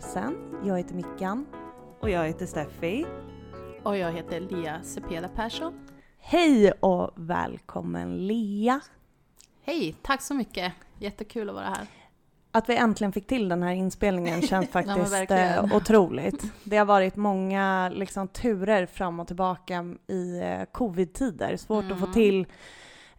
prata med en sorgsen. Jag heter Mickan. Och jag heter Steffi. Och jag heter Lia Cepeda Persson. Hej och välkommen Lea! Hej, tack så mycket. Jättekul att vara här. Att vi äntligen fick till den här inspelningen känns faktiskt verkligen. eh, otroligt. Det har varit många liksom, turer fram och tillbaka i eh, covid-tider. Svårt att få Mm. till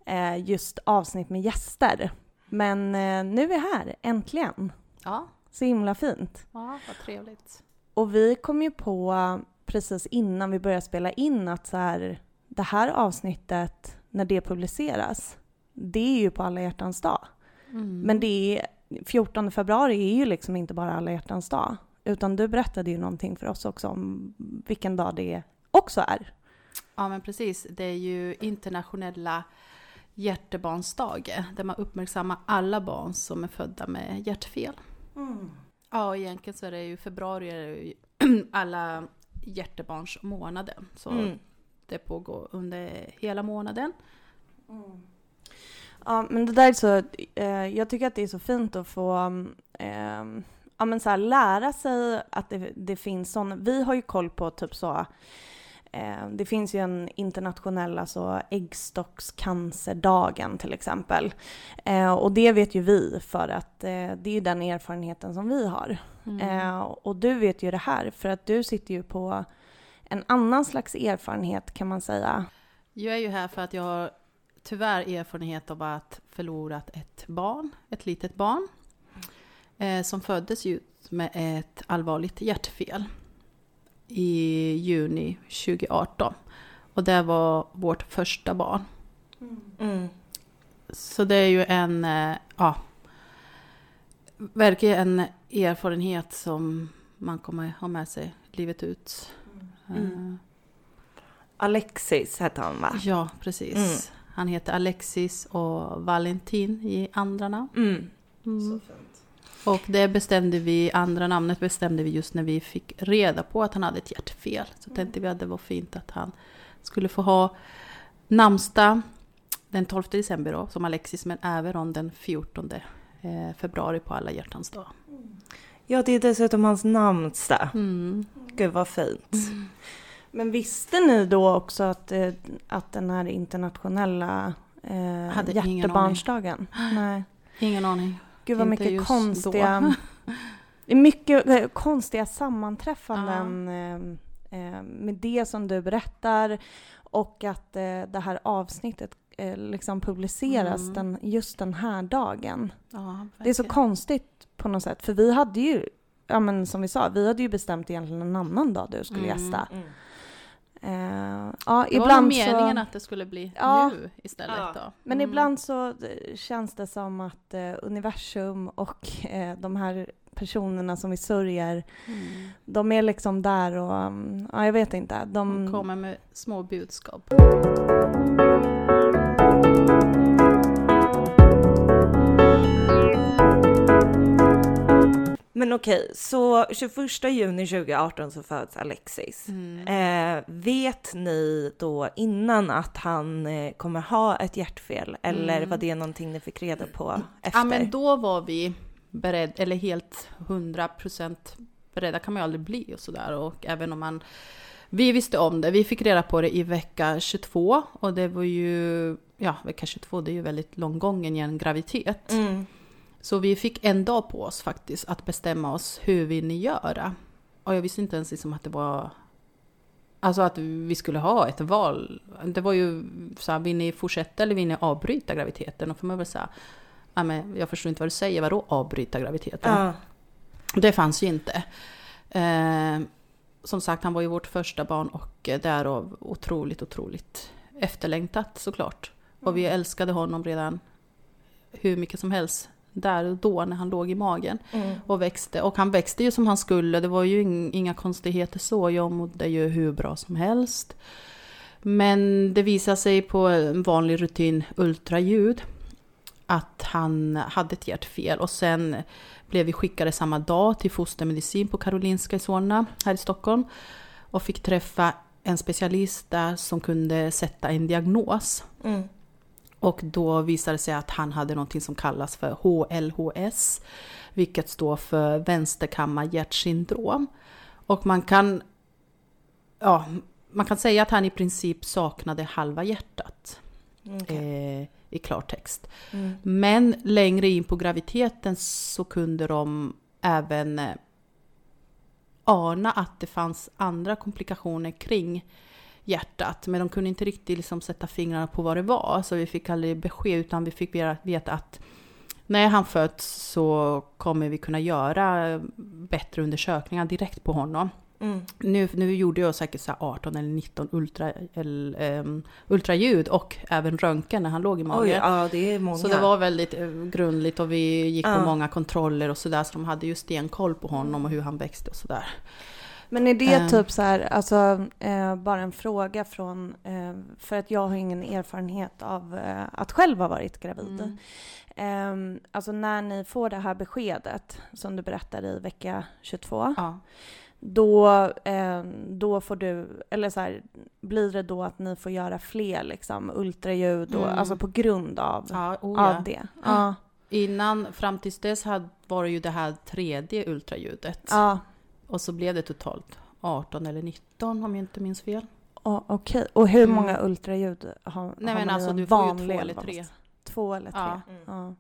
eh, just avsnitt med gäster. Men eh, nu är vi här, äntligen. Ja, Så himla fint. ja vad trevligt. Och vi kom ju på eh, precis innan vi började spela in att så här, det här avsnittet, när det publiceras, det är ju på alla hjärtans dag. Mm. Men det är, 14 februari är ju liksom inte bara alla hjärtans dag, utan du berättade ju någonting för oss också om vilken dag det också är. Ja, men precis. Det är ju internationella hjärtebarnsdag där man uppmärksammar alla barn som är födda med hjärtfel. Ja, och egentligen så är det ju februari är det ju alla hjärtebarnsmånaden. Så Mm. det pågår under hela månaden. Ja, men det där är så, eh, jag tycker att det är så fint att få eh, ja, men så här, lära sig att det, det finns sådana. Vi har ju koll på typ så, det finns ju en internationell alltså äggstockscancerdagen till exempel. Eh, och det vet ju vi för att eh, det är ju den erfarenheten som vi har. Eh, och du vet ju det här för att du sitter ju på en annan slags erfarenhet kan man säga. Jag är ju här för att jag har tyvärr erfarenhet av att förlorat ett barn, ett litet barn, eh, som föddes ju med ett allvarligt hjärtfel i juni 2018. Och det var vårt första barn. Mm. Så det är ju en, eh, ja, verkligen en erfarenhet som man kommer ha med sig livet ut. Mm. Eh, Alexis hette han va? Ja, precis. Mm. Han heter Alexis och Valentin i andra namn. Mm. Mm. Och det bestämde vi, andra namnet bestämde vi just när vi fick reda på att han hade ett hjärtfel. Så tänkte vi att det var fint att han skulle få ha namnsdag den 12 december då, som Alexis, men även den 14 eh, februari på alla hjärtans dag. Ja, det är dessutom hans namnsdag. Mm. Gud vad fint. Men visste ni då också att, eh, att den här internationella eh, Hade ingen hjärtebarnsdagen? Nej. Ingen aning. Gud vad Inte mycket konstiga, det är mycket eh, konstiga sammanträffanden eh, eh, med det som du berättar och att eh, det här avsnittet eh, liksom publiceras Mm. den, just den här dagen. Ja, Det är så konstigt på något sätt, för vi hade ju, ja men som vi sa, vi hade ju bestämt egentligen en annan dag du skulle Mm. gästa. Mm. Eh, ja, Det var ibland meningen så... att det skulle bli Ja. nu istället Ja. då. Men Mm. ibland så eh, känns det som att eh, universum och eh, de här personerna som vi sörjer, Mm. de är liksom där och, mm, ja jag vet inte. De, De kommer med små budskap. Men okej, så 21 juni 2018 så föds Alexis. Mm. Eh, vet ni då innan att han eh, kommer ha ett hjärtfel eller Mm. var det någonting ni fick reda på efter? Ja, men då var vi beredda, eller helt 100% beredda kan man ju aldrig bli och sådär. Och även om man... Vi visste om det, vi fick reda på det i vecka 22 och det var ju... Ja, vecka 22 det är ju väldigt lång gången i en graviditet. Mm. Så vi fick en dag på oss faktiskt att bestämma oss hur vill ni göra. Och jag visste inte ens liksom att det var... Alltså att vi skulle ha ett val. Det var ju så här, vill ni fortsätta eller vill ni avbryta graviditeten? Och för mig var det så här, ja, men jag förstår inte vad du säger, vadå avbryta graviditeten? Ja. Det fanns ju inte. Eh, som sagt, han var ju vårt första barn och eh, därav otroligt, otroligt efterlängtat såklart. Och vi älskade honom redan hur mycket som helst där och då när han låg i magen Mm. och växte. Och han växte ju som han skulle, det var ju ing- inga konstigheter så. Jag mådde ju hur bra som helst. Men det visade sig på en vanlig rutin ultraljud att han hade ett hjärtfel och sen blev vi skickade samma dag till fostermedicin på Karolinska i Solna här i Stockholm och fick träffa en specialist där som kunde sätta en diagnos. Mm. Och då visade det sig att han hade någonting som kallas för HLHS, vilket står för vänsterkammarhjärtsyndrom. Och man kan, ja, man kan säga att han i princip saknade halva hjärtat Okay. eh, i klartext. Mm. Men längre in på graviditeten så kunde de även eh, ana att det fanns andra komplikationer kring hjärtat. Men de kunde inte riktigt liksom sätta fingrarna på vad det var. Så vi fick aldrig besked utan vi fick veta att när han föds så kommer vi kunna göra bättre undersökningar direkt på honom. Mm. Nu, nu gjorde jag säkert så här 18 eller 19 ultra, eller, um, ultraljud och även röntgen när han låg i magen. Oj, ja det. Så det var väldigt eh, grundligt och vi gick Ja. på många kontroller och sådär. Så de hade ju stenkoll på honom och hur han växte och sådär. Men är det Ehm. typ så här, alltså eh, bara en fråga från, eh, för att jag har ingen erfarenhet av eh, att själv ha varit gravid. Mm. Ehm, alltså när ni får det här beskedet som du berättade i vecka 22, Ja. då, ehm, då får du, eller så här, blir det då att ni får göra fler liksom ultraljud och, Mm. alltså på grund av, Ja, oh ja. av det? Ja. Innan, fram tills dess hade, var det ju det här tredje ultraljudet. Ja, Och så blev det totalt 18 eller 19 om jag inte minns fel. o- okej. Och hur Mm. många ultraljud har, Nej har men man alltså du får ju två eller tre. Två eller tre? Ja. Mm. Ja.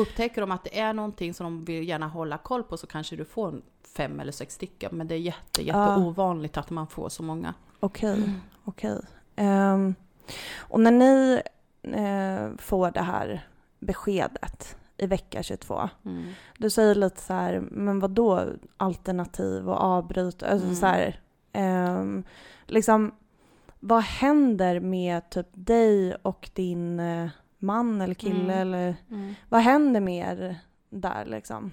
Upptäcker de att det är någonting som de vill gärna hålla koll på så kanske du får fem eller sex stycken. Men det är jätte, jätte Ja. ovanligt att man får så många. Okej, okej. Ehm, och när ni eh, får det här beskedet i vecka 22, Mm. du säger lite så här, men vad då alternativ och avbryt? Alltså Mm. så här, ehm, liksom, vad händer med typ dig och din eh, man eller kille Mm. eller Mm. vad händer med er där liksom?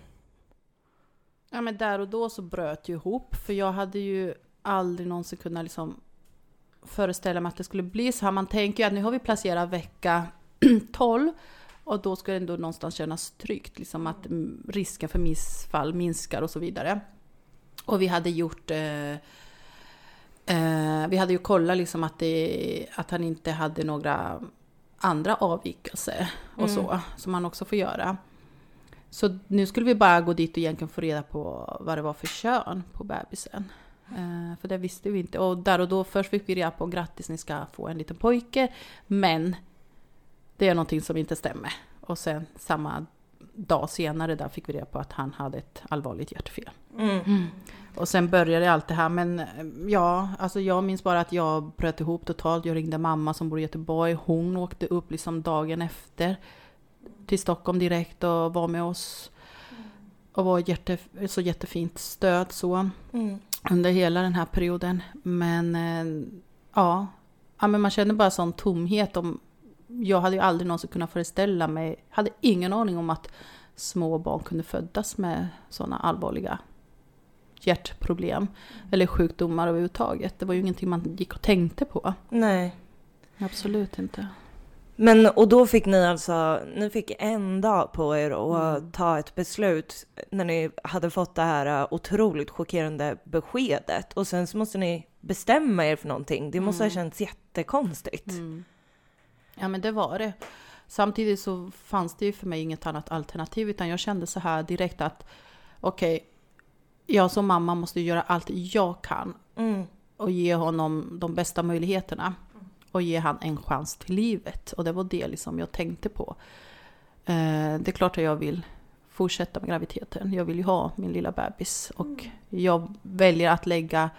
Ja men där och då så bröt ju ihop för jag hade ju aldrig någonsin kunnat liksom föreställa mig att det skulle bli så här. Man tänker ju att nu har vi placerat vecka 12 och då ska det ändå någonstans kännas tryggt, liksom att risken för missfall minskar och så vidare. Och vi hade gjort eh, eh, vi hade ju kollat liksom att, det, att han inte hade några andra avvikelser och Mm. så, som man också får göra. Så nu skulle vi bara gå dit och egentligen få reda på vad det var för kön på bebisen. Eh, för det visste vi inte. Och där och då först fick vi reda på grattis ni ska få en liten pojke. Men det är någonting som inte stämmer. Och sen samma dag senare där fick vi reda på att han hade ett allvarligt hjärtfel. Mm. Och sen började allt det här. Men eh, ja, alltså jag minns bara att jag bröt ihop totalt. Jag ringde mamma som bor i Göteborg. Hon åkte upp liksom dagen efter till Stockholm direkt och var med oss. Och var jätte, så jättefint stöd så Mm. under hela den här perioden. Men eh, ja, ja men man känner bara sån tomhet. Om, jag hade ju aldrig någonsin kunnat föreställa mig, hade ingen aning om att små barn kunde födas med sådana allvarliga hjärtproblem eller sjukdomar överhuvudtaget. Det var ju ingenting man gick och tänkte på. Nej. Absolut inte. Men och då fick ni alltså, ni fick en dag på er att Mm. ta ett beslut när ni hade fått det här uh, otroligt chockerande beskedet och sen så måste ni bestämma er för någonting. Det måste ha Mm. känts jättekonstigt. Mm. Ja men det var det. Samtidigt så fanns det ju för mig inget annat alternativ utan jag kände så här direkt att okej, jag som mamma måste göra allt jag kan Mm. och ge honom de bästa möjligheterna och ge han en chans till livet. Och det var det liksom jag tänkte på. Eh, det är klart att jag vill fortsätta med graviditeten. Jag vill ju ha min lilla bebis och jag väljer att lägga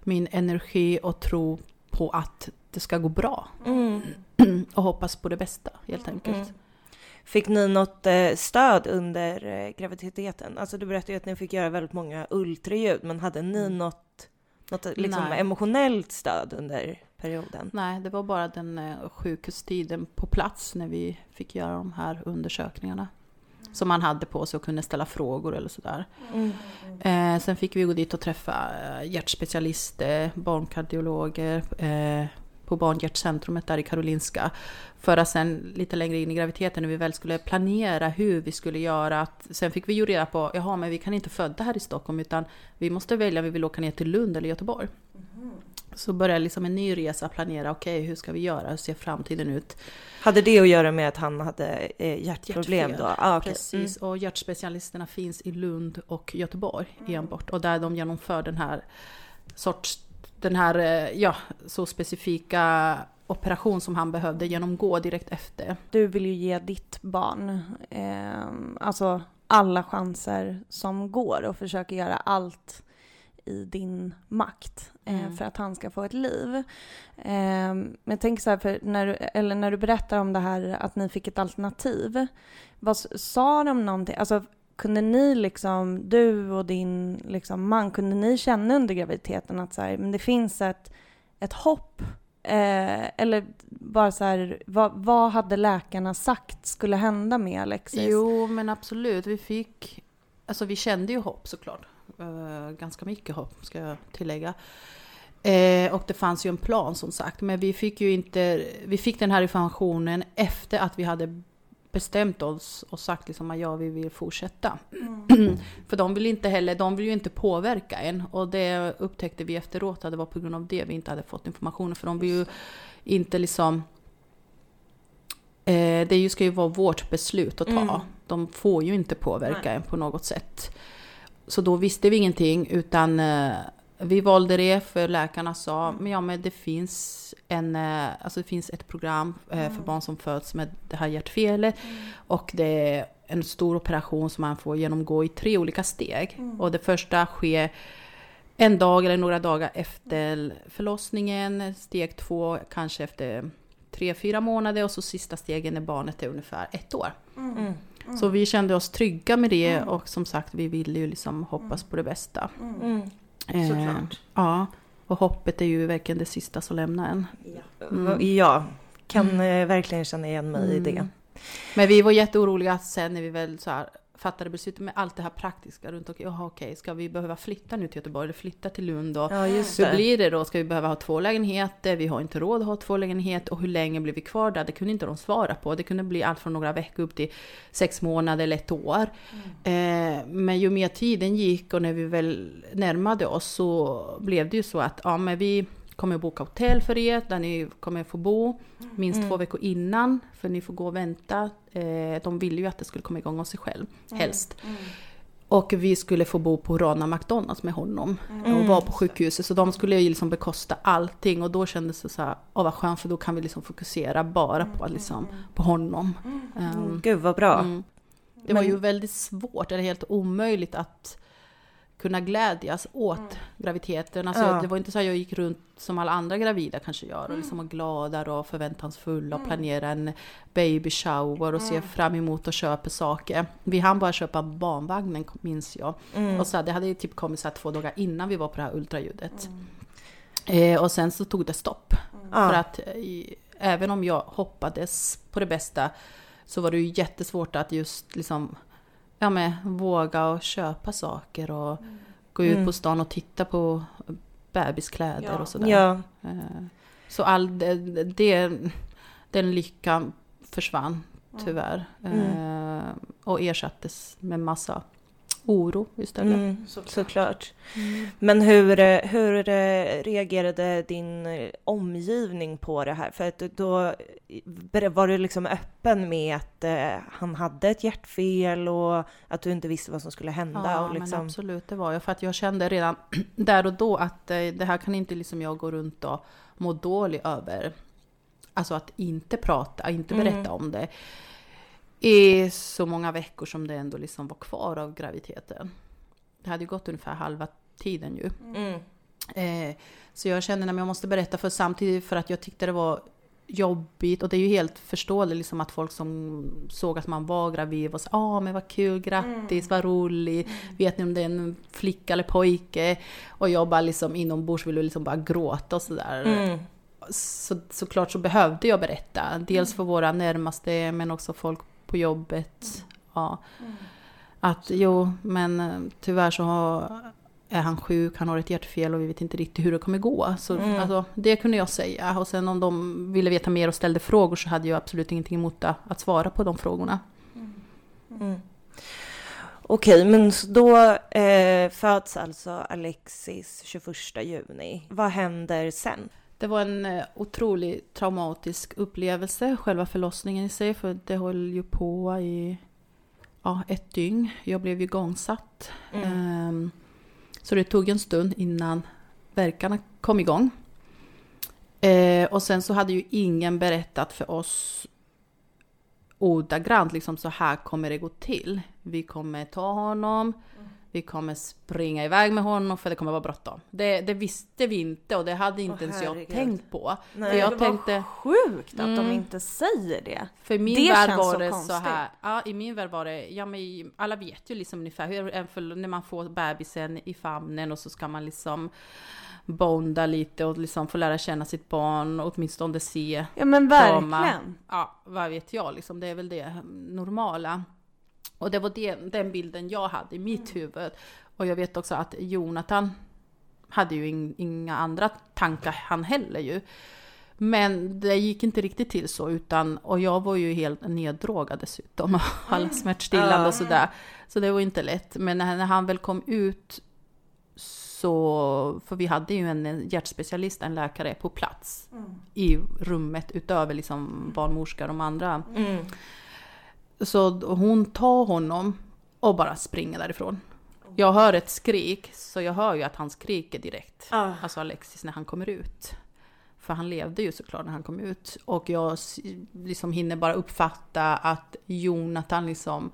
min energi och tro på att det ska gå bra Mm. och hoppas på det bästa helt enkelt. Mm. Fick ni något eh, stöd under eh, graviditeten? Alltså du berättade ju att ni fick göra väldigt många ultraljud, men hade ni Mm. något, något liksom Nej. emotionellt stöd under perioden? Nej, det var bara den eh, sjukhustiden på plats när vi fick göra de här undersökningarna. Som man hade på sig och kunde ställa frågor eller sådär. Mm. Eh, sen fick vi gå dit och träffa hjärtspecialister, barnkardiologer eh, på Barnhjärtcentrumet där i Karolinska. För att sen lite längre in i graviditeten när vi väl skulle planera hur vi skulle göra. Att, sen fick vi ju reda på, jaha men vi kan inte föda här i Stockholm utan vi måste välja om vi vill åka ner till Lund eller Göteborg. Så började liksom en ny resa planera, okej hur ska vi göra, hur ser framtiden ut? Hade det att göra med att han hade eh, hjärtproblem Hjärtfel. då? Ah, okej. Precis, och hjärtspecialisterna finns i Lund och Göteborg enbart. Och där de genomför den här sorts, den här, eh, ja, så specifika operation som han behövde genomgå direkt efter. Du vill ju ge ditt barn eh, alltså alla chanser som går och försöka göra allt i din makt eh, Mm. för att han ska få ett liv. Eh, men tänker så här, för när du, eller när du berättar om det här att ni fick ett alternativ. Vad sa de någonting? Alltså kunde ni liksom, du och din liksom, man, kunde ni känna under graviditeten att så här, men det finns ett, ett hopp? Eh, eller bara så här, vad, vad hade läkarna sagt skulle hända med Alexis? Jo, men absolut. Vi fick... Alltså vi kände ju hopp såklart. Eh, ganska mycket hopp, ska jag tillägga. Eh, och det fanns ju en plan som sagt. Men vi fick ju inte... Vi fick den här informationen efter att vi hade bestämt oss och sagt liksom att ja, vi vill fortsätta. För de vill inte heller, de vill ju inte påverka en. Och det upptäckte vi efteråt att det var på grund av det vi inte hade fått informationen. För de vill ju inte liksom... Eh, det ska ju vara vårt beslut att ta. Mm. De får ju inte påverka en på något sätt. Så då visste vi ingenting utan eh, vi valde det för läkarna sa men ja men det finns en, eh, alltså det finns ett program eh, för barn som föds med det här hjärtfelet och det är en stor operation som man får genomgå i tre olika steg. Och det första sker en dag eller några dagar efter förlossningen, steg två kanske efter tre, fyra månader och så sista stegen när barnet är ungefär ett år. Mm. Så vi kände oss trygga med det och som sagt vi ville ju liksom hoppas på det bästa. Mm. Eh, Såklart. ja, och hoppet är ju verkligen det sista som lämnar en. Mm. Ja, kan eh, verkligen känna igen mig i det. Mm. Men vi var jätteoroliga sen när vi väl så här fattade beslutet med allt det här praktiska runt omkring. Jaha okej, ska vi behöva flytta nu till Göteborg eller flytta till Lund? Och Ja, hur blir det då? Ska vi behöva ha två lägenheter? Vi har inte råd att ha två lägenheter. Och hur länge blir vi kvar där? Det kunde inte de svara på. Det kunde bli allt från några veckor upp till sex månader eller ett år. Eh, men ju mer tiden gick och när vi väl närmade oss så blev det ju så att ja, men vi kommer boka hotell för er där ni kommer få bo minst två veckor innan. För ni får gå och vänta. Eh, de ville ju att det skulle komma igång av sig själv, helst. Och vi skulle få bo på Rana McDonalds med honom och vara på sjukhuset. Så de skulle ju liksom bekosta allting och då kändes det så här, åh vad skönt för då kan vi liksom fokusera bara på, liksom, på honom. Um, Gud vad bra. mm. Det var Men- ju väldigt svårt, eller helt omöjligt att kunna glädjas åt graviditeten. Alltså, Ja. Det var inte så att jag gick runt som alla andra gravida kanske gör och liksom var glada och förväntansfulla och planera en baby shower och ser fram emot och köper saker. Vi hann bara köpa barnvagnen minns jag. Mm. Och så det hade ju typ kommit så här två dagar innan vi var på det här ultraljudet. Eh, och sen så tog det stopp. För att eh, i, även om jag hoppades på det bästa så var det ju jättesvårt att just liksom ja, men, våga och köpa saker och gå ut Mm. på stan och titta på bebiskläder Ja. och sådär. Ja, Eh, Så all det, det, den lyckan försvann tyvärr. Mm. Eh, och ersattes med massa oro istället. mm, såklart. Men hur, hur reagerade din omgivning på det här? För att då var du liksom öppen med att eh, han hade ett hjärtfel och att du inte visste vad som skulle hända? Ja, och liksom... men absolut, det var jag. För att jag kände redan där och då att eh, det här kan inte liksom jag gå runt och må dålig över. Alltså att inte prata, inte Mm. berätta om det. I så många veckor som det ändå liksom var kvar av graviditeten. Det hade ju gått ungefär halva tiden ju. Mm. Eh, så jag kände att jag måste berätta för samtidigt för att jag tyckte det var jobbigt och det är ju helt förståeligt liksom att folk som såg att man var gravid och sa ah men vad kul, grattis, vad roligt, vet ni om det är en flicka eller pojke? Och jag bara liksom inombords ville liksom bara gråta och sådär. Mm. Så, såklart så behövde jag berätta, dels för våra närmaste men också folk på jobbet. Ja. Att jo, men eh, tyvärr så har, är han sjuk, han har ett hjärtfel och vi vet inte riktigt hur det kommer gå. Så Mm. alltså, det kunde jag säga. Och sen om de ville veta mer och ställde frågor så hade jag absolut ingenting emot att, svara på de frågorna. Mm. Okej, men då eh, föds alltså Alexis 21 juni. Vad händer sen? Det var en eh, otroligt traumatisk upplevelse, själva förlossningen i sig, för det höll ju på i ja, ett dygn. Jag blev ju igångsatt. Mm. Ehm, så det tog en stund innan verkarna kom igång. Eh, och sen så hade ju ingen berättat för oss ordagrant liksom så här kommer det gå till. Vi kommer ta honom, vi kommer springa iväg med honom för det kommer vara bråttom. Det, det visste vi inte och det hade inte Åh, ens jag herregud. tänkt på. Nej, för jag det var tänkte, sjukt att de Mm. inte säger det. för min Det värld var så det så konstigt. här. Ja, i min värld var det, ja men alla vet ju liksom ungefär hur för, när man får bebisen i famnen och så ska man liksom bonda lite och liksom få lära känna sitt barn och åtminstone se Ja men verkligen. ja, vad vet jag, liksom, det är väl det normala. Och det var det, den bilden jag hade i mitt huvud. Och jag vet också att Jonathan hade ju in, inga andra tankar han heller ju. Men det gick inte riktigt till så utan, och jag var ju helt neddrogad dessutom, alla smärtstillande och sådär. Så det var inte lätt. Men när, när han väl kom ut så, för vi hade ju en hjärtspecialist, en läkare på plats i rummet utöver liksom barnmorskor och de andra. Mm. Så hon tar honom och bara springer därifrån. Jag hör ett skrik, så jag hör ju att han skriker direkt. Ah. Alltså Alexis när han kommer ut. För han levde ju såklart när han kom ut. Och jag liksom hinner bara uppfatta att Jonathan liksom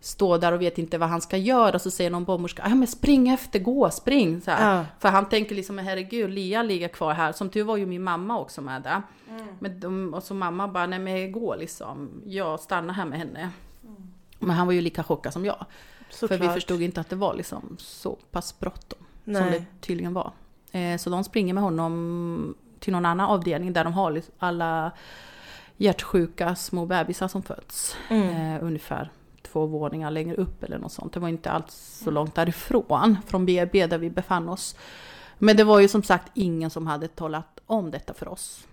står där och vet inte vad han ska göra. Så säger någon barnmorska, ja men spring efter, gå, spring. Så. Ja. För han tänker liksom, herregud, Lia ligger kvar här. Som tur var ju min mamma också med där. Men de, och så mamma bara, nej men gå liksom. Jag stannar här med henne. Men han var ju lika chockad som jag. Såklart. För vi förstod inte att det var liksom så pass bråttom. Som det tydligen var. Eh, så de springer med honom till någon annan avdelning där de har alla hjärtsjuka små bebisar som föds. Mm. Eh, ungefär två våningar längre upp eller något sånt. Det var inte alls så långt därifrån, från BB där vi befann oss. Men det var ju som sagt ingen som hade talat om detta för oss.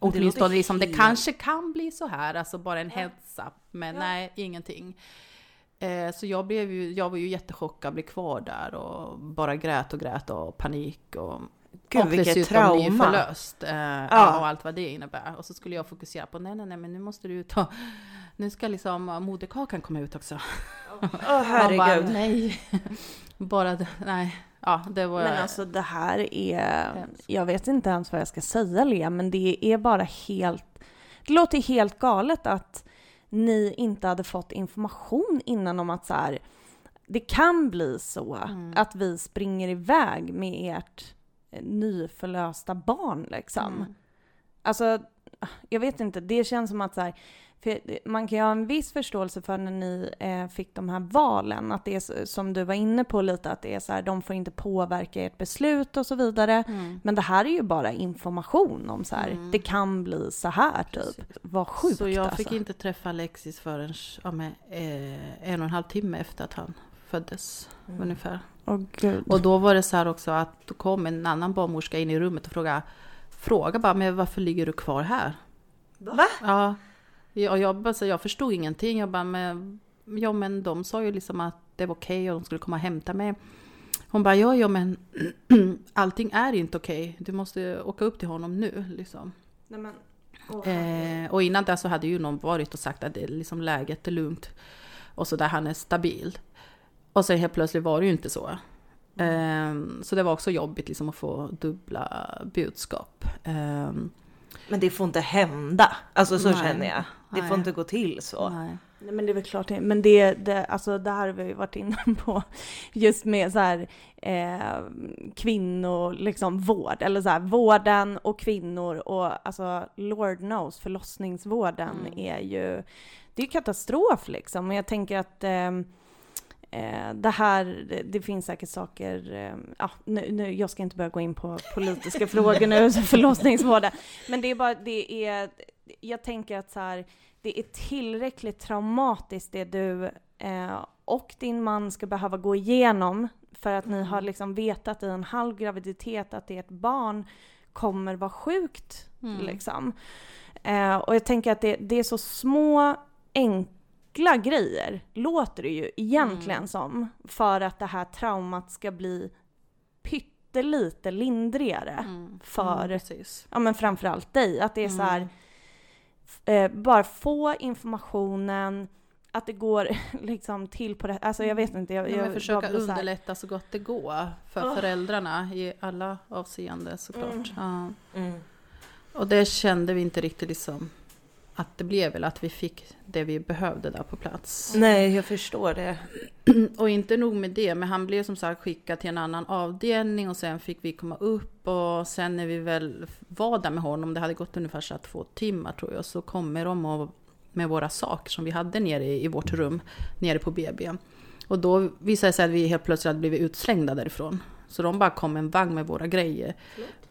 Men det Åtminstone liksom, det kanske kan bli så här, alltså bara en heads up. Men nej, ingenting. Eh, så jag, blev ju, jag var ju jättechockad, blev kvar där och bara grät och grät och panik. Och, Gud, och vilket trauma. förlöst. Eh, Ja. Och allt vad det innebär. Och så skulle jag fokusera på, nej nej nej men nu måste du ta, nu ska liksom moderkakan komma ut också. Åh bara, herregud. nej. bara, nej. Ja, det var... Men alltså det här är, jag vet inte ens vad jag ska säga Lea, men det är bara helt, det låter helt galet att ni inte hade fått information innan om att så här, det kan bli så Mm. att vi springer iväg med ert eh, nyförlösta barn liksom. Mm. Alltså, jag vet inte, det känns som att så här, för man kan ju ha en viss förståelse för när ni eh, fick de här valen, att det är som du var inne på lite, att det är så här, de får inte påverka ert beslut och så vidare. Mm. Men det här är ju bara information om så här, Mm. det kan bli så här typ. Vad sjukt Så jag alltså. fick inte träffa Alexis förrän ja, men, eh, en och en halv timme efter att han föddes Mm. ungefär. Gud. Och då var det så här också att då kom en annan barnmorska in i rummet och frågade, fråga bara, men varför ligger du kvar här? Va? Ja, ja jag, bara, så jag förstod ingenting. Jag bara, men, ja men de sa ju liksom att det var okej och de skulle komma och hämta mig. Hon bara, ja ja men allting är inte okej. Du måste åka upp till honom nu liksom. Nej, men, Eh, och innan det så hade ju någon varit och sagt att det är liksom läget är lugnt. Och så där han är stabil. Och sen helt plötsligt var det ju inte så. Eh, så det var också jobbigt liksom att få dubbla budskap. Eh, Men det får inte hända. Alltså så Nej. känner jag. Det får inte gå till så. nej. Nej men det är väl klart, men det, det, alltså det här har vi varit inne på, just med så här eh, kvinnor, liksom vård, eller så här vården och kvinnor och alltså Lord knows, förlossningsvården Mm. är ju, det är ju katastrof liksom. Och jag tänker att ehm, eh, det här, det, finns säkert saker, eh, ja, nu, nu, jag ska inte börja gå in på politiska frågor nu, förlossningsvården, men det är bara, det är, jag tänker att så här, det är tillräckligt traumatiskt det du eh, och din man ska behöva gå igenom för att ni har liksom vetat i en halv graviditet att ert barn kommer vara sjukt. Mm. Liksom. Eh, och jag tänker att det, det är så små, enkla grejer, låter det ju egentligen Mm. som, för att det här traumat ska bli pyttelite lindrigare. Mm. För- Mm, precis. Ja men framförallt dig, att det är så här, Mm. Eh, bara få informationen, att det går liksom till på det, alltså jag vet inte. Jag, Ja, jag, försöka jag underlätta så gott det går för Åh. föräldrarna i alla avseenden såklart. Mm. Ja. Mm. Och det kände vi inte riktigt liksom att det blev väl att vi fick det vi behövde där på plats. Nej, jag förstår det. Och inte nog med det, men han blev som sagt skickad till en annan avdelning och sen fick vi komma upp och sen när vi väl var där med honom, det hade gått ungefär så två timmar tror jag, så kommer de och, med våra saker som vi hade nere i, i vårt rum, nere på BB. Och då visade det sig att vi helt plötsligt hade blivit utslängda därifrån. Så de bara kom en vagn med våra grejer.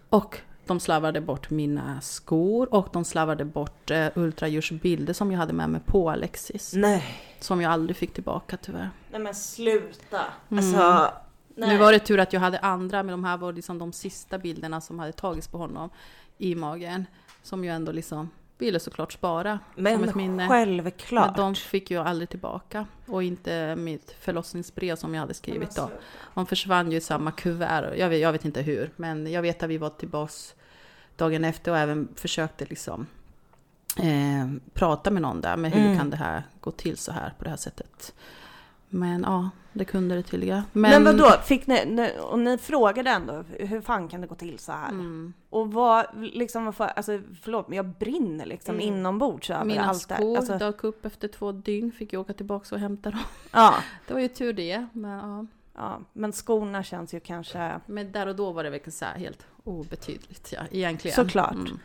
Och de slarvade bort mina skor och de slarvade bort uh, ultraljudsbilder som jag hade med mig på Alexis. Nej. Som jag aldrig fick tillbaka tyvärr. Nej men sluta. Alltså, Nu var det tur att jag hade andra, men de här var liksom de sista bilderna som hade tagits på honom i magen. Som jag ändå liksom ville såklart spara som men ett minne. självklart. Men de fick jag aldrig tillbaka. Och inte mitt förlossningsbrev som jag hade skrivit då. De försvann ju i samma kuvert. Jag vet, jag vet inte hur, men jag vet att vi var tillbaks dagen efter och även försökte liksom eh, prata med någon där. Men hur Mm. kan det här gå till så här på det här sättet? Men ja, det kunde det tydliga. Men, vadå, fick ni, och ni frågade ändå, hur fan kan det gå till så här? Mm. Och vad, liksom, alltså förlåt men jag brinner liksom Mm. inombords över Mina allt det skor alltså, dök upp efter två dygn, fick jag åka tillbaka och hämta dem. ja, Det var ju tur det, men ja. ja, men skorna känns ju kanske... Men där och då var det verkligen så här helt obetydligt, ja, egentligen. Såklart. Mm.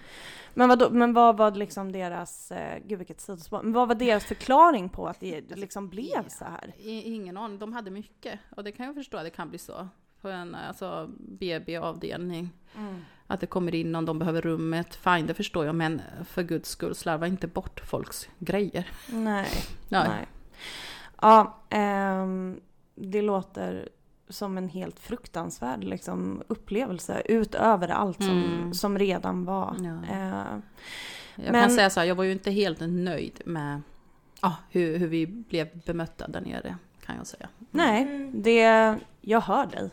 Men, vadå, men vad var liksom deras, eh, gud vilket sidospår, men vad var deras förklaring på att det liksom blev så här? Ingen aning, de hade mycket. Och det kan jag förstå att det kan bli så. På en alltså, BB-avdelning. Att det kommer in någon, de behöver rummet. Fine, det förstår jag. Men för guds skull, slarva inte bort folks grejer. Nej, Ja, nej. Ja, ehm, det låter som en helt fruktansvärd liksom, upplevelse utöver allt som, Mm. som redan var. Ja. Eh, Jag Men- kan säga så här, jag var ju inte helt nöjd med ja, hur, hur vi blev bemötta där nere. Kan jag säga. Mm. nej, det, jag hör dig.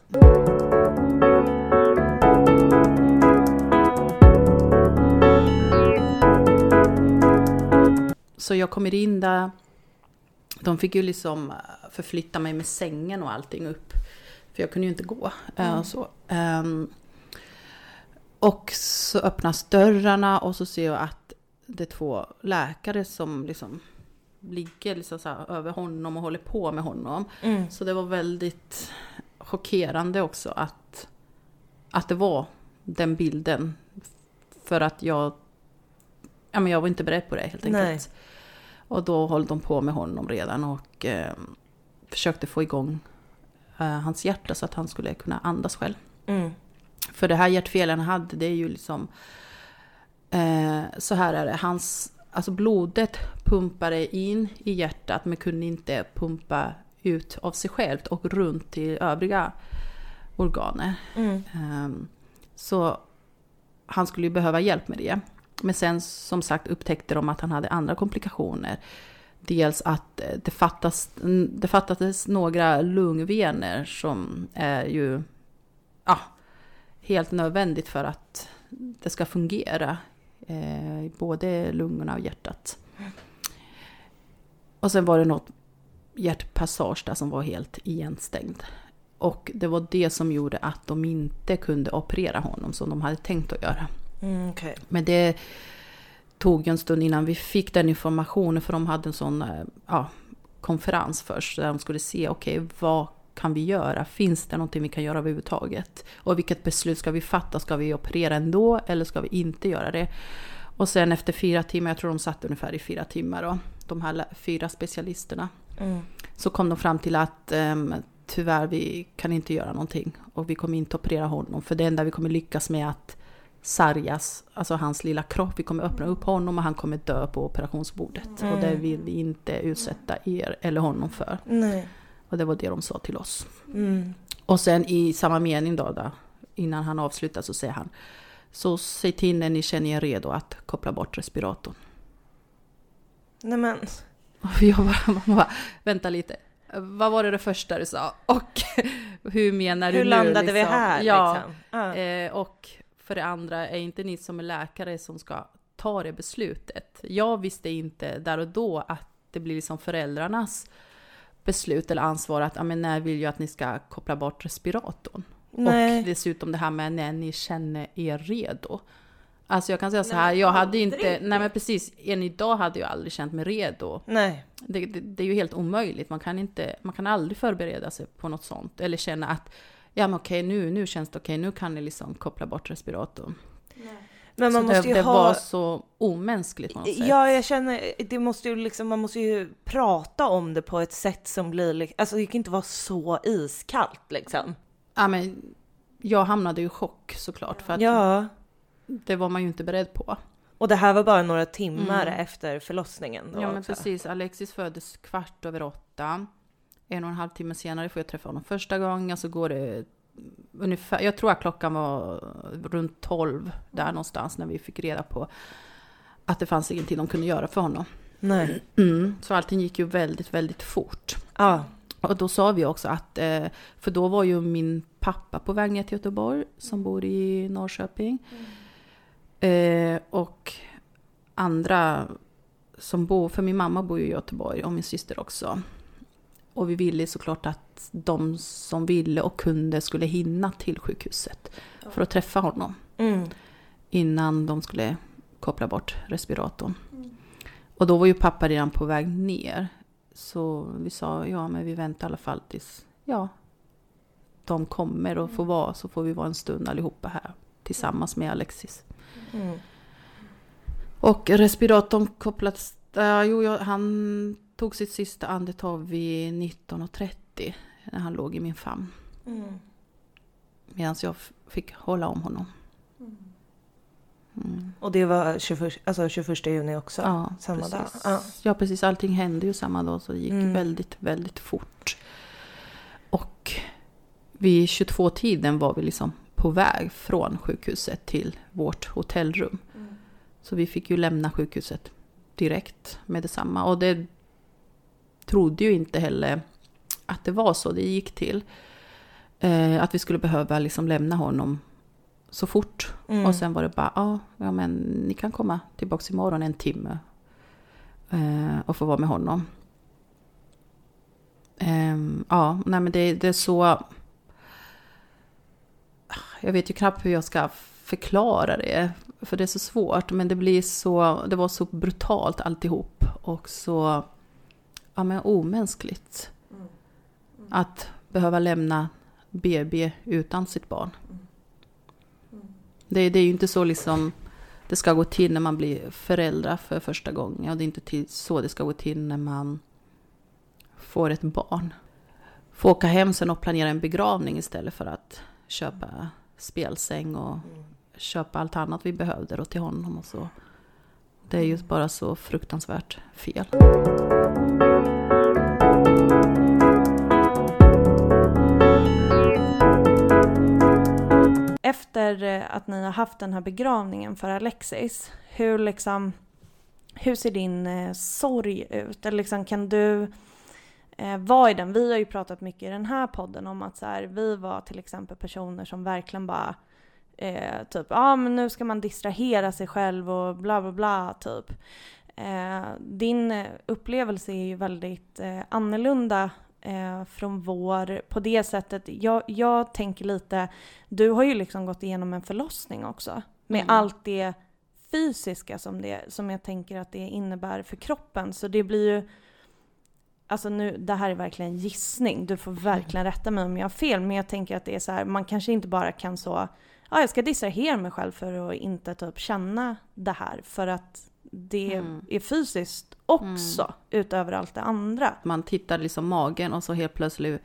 Så jag kommer in där. De fick ju liksom eh, förflytta mig med sängen och allting upp. För jag kunde ju inte gå. eh, och Så. Ehm, och så öppnas dörrarna och så ser jag att det är två läkare som liksom ligger liksom så här över honom och håller på med honom. Mm. Så det var väldigt chockerande också att, att det var den bilden. För att jag, ja, men jag var inte beredd på det helt enkelt. Nej. Och då höll de på med honom redan och eh, försökte få igång hans hjärta så att han skulle kunna andas själv. Mm. För det här hjärtfelen han hade, det är ju liksom... Eh, så här är det, hans... Alltså blodet pumpade in i hjärtat men kunde inte pumpa ut av sig självt och runt till övriga organer. Mm. Ehm, Så han skulle ju behöva hjälp med det. Men sen som sagt upptäckte de att han hade andra komplikationer. Dels att eh, det, fattas, det fattades några lungvener som är ju ja, helt nödvändigt för att det ska fungera. Eh, både lungorna och hjärtat. Och sen var det något hjärtpassage där som var helt igenstängd. Och det var det som gjorde att de inte kunde operera honom som de hade tänkt att göra. Mm, okej. Men det tog en stund innan vi fick den informationen för de hade en sån eh, ja, konferens först där de skulle se, okej vad kan vi göra? Finns det någonting vi kan göra överhuvudtaget? Och vilket beslut ska vi fatta? Ska vi operera ändå eller ska vi inte göra det? Och sen efter fyra timmar, jag tror de satt ungefär i fyra timmar då, de här fyra specialisterna, Mm. så kom de fram till att um, tyvärr, vi kan inte göra någonting. Och vi kommer inte operera honom. För det enda vi kommer lyckas med att sargas, alltså hans lilla kropp, vi kommer öppna upp honom och han kommer dö på operationsbordet. Och det vill vi inte utsätta er eller honom för. Nej. Och det var det de sa till oss. Mm. Och sen i samma mening då, då innan han avslutar så säger han Så säg till när ni känner er redo att koppla bort respiratorn. Nej men. Och jag bara, bara, vänta lite. Vad var det det första du sa? Och hur menar du Hur nu? landade liksom? vi här Ja, liksom? Eh, och för det andra, är inte ni som är läkare som ska ta det beslutet? Jag visste inte där och då att det blir liksom föräldrarnas beslut eller ansvar att, ja men när vill jag att ni ska koppla bort respiratorn? Nej. Och dessutom det här med när ni känner er redo. Alltså jag kan säga så här, jag hade inte, nej men precis, än idag hade jag aldrig känt mig redo. Nej. Det, det, det är ju helt omöjligt, man kan, inte, man kan aldrig förbereda sig på något sånt. Eller känna att, ja men okej nu, nu känns det okej, nu kan ni liksom koppla bort respiratorn. Men man så måste det, ju det ha... var så omänskligt på något sätt. Ja, jag känner, det måste ju liksom, man måste ju prata om det på ett sätt som blir, li- alltså det kan inte vara så iskallt liksom. Ja, men jag hamnade ju i chock såklart, för att Ja, det var man ju inte beredd på. och det här var bara några timmar Mm. efter förlossningen då Ja men också. precis, Alexis föddes kvart över åtta. En och en halv timme senare får jag träffa honom första gången, så går det ungefär, jag tror att klockan var runt 12 där någonstans när vi fick reda på att det fanns ingenting de kunde göra för honom. Nej. Mm. Så allting gick ju väldigt, väldigt fort. Ja. Och då sa vi också att, eh, för då var ju min pappa på väg ner till Göteborg som bor i Norrköping. Eh, och andra som bor, för min mamma bor ju i Göteborg och min syster också. Och vi ville såklart att de som ville och kunde skulle hinna till sjukhuset för att träffa honom Mm. innan de skulle koppla bort respiratorn. Och då var ju pappa redan på väg ner. Så vi sa, ja men vi väntar i alla fall tills, ja, de kommer och får vara, så får vi vara en stund allihopa här tillsammans med Alexis. Mm. Och respiratorn kopplats, äh, jo, jag, han tog sitt sista andetag vid 19.30 när han låg i min famn. Mm. Medan jag fick hålla om honom. Mm. Och det var 21, alltså 21 juni också? Ja, samma precis. dag? Ja. Ja. precis. Allting hände ju samma dag så det gick Mm. väldigt, väldigt fort. Och vid 22-tiden var vi liksom på väg från sjukhuset till vårt hotellrum. Så vi fick ju lämna sjukhuset direkt med detsamma. Och det trodde ju inte heller att det var så det gick till. Eh, att vi skulle behöva liksom lämna honom så fort. Mm. Och sen var det bara, ja, ja men ni kan komma tillbaka imorgon en timme. Eh, och få vara med honom. Ehm, ja, nej men det, det är så... Jag vet ju knappt hur jag ska förklara det. För det är så svårt. Men det blir så... Det var så brutalt alltihop. Och så... Ja men omänskligt. Att behöva lämna BB utan sitt barn. Det, det är ju inte så liksom det ska gå till när man blir förälder för första gången. Och det är inte till, så det ska gå till när man får ett barn. Få åka hem sen och planera en begravning istället för att köpa spelsäng och köpa allt annat vi behövde då till honom och så. Det är ju bara så fruktansvärt fel. Efter eh, att ni har haft den här begravningen för Alexis, hur liksom hur ser din eh, sorg ut? Eller liksom, kan du eh, vara i den? Vi har ju pratat mycket i den här podden om att så här, vi var till exempel personer som verkligen bara eh, typ, ja ah, men nu ska man distrahera sig själv och bla bla bla typ. Eh, din eh, upplevelse är ju väldigt eh, annorlunda eh, från vår på det sättet. Jag, jag tänker lite, du har ju liksom gått igenom en förlossning också. Med Mm. allt det fysiska som, det, som jag tänker att det innebär för kroppen. Så det blir ju... Alltså nu, det här är verkligen en gissning. Du får verkligen rätta mig om jag har fel. Men jag tänker att det är så här, man kanske inte bara kan så... Ja, jag ska distrahera mig själv för att inte typ känna det här. För att det Mm. är fysiskt också, utöver allt det andra. Man tittar liksom magen och så helt plötsligt,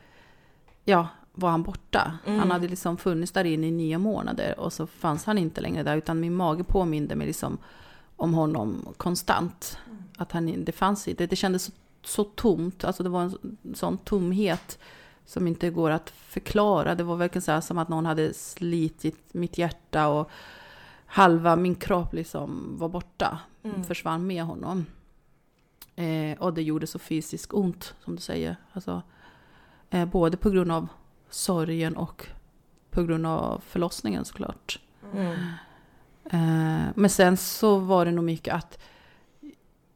ja, var han borta. Mm. Han hade liksom funnits där inne i nio månader och så fanns han inte längre där utan min mage påminde mig liksom om honom konstant. Att han, det fanns inte, det kändes så, så tomt, alltså det var en sån tomhet som inte går att förklara. Det var verkligen så här som att någon hade slitit mitt hjärta och halva min kropp liksom var borta, Mm. försvann med honom. Eh, och det gjorde så fysiskt ont, som du säger. Alltså, eh, både på grund av sorgen och på grund av förlossningen såklart. Mm. Eh, men sen så var det nog mycket att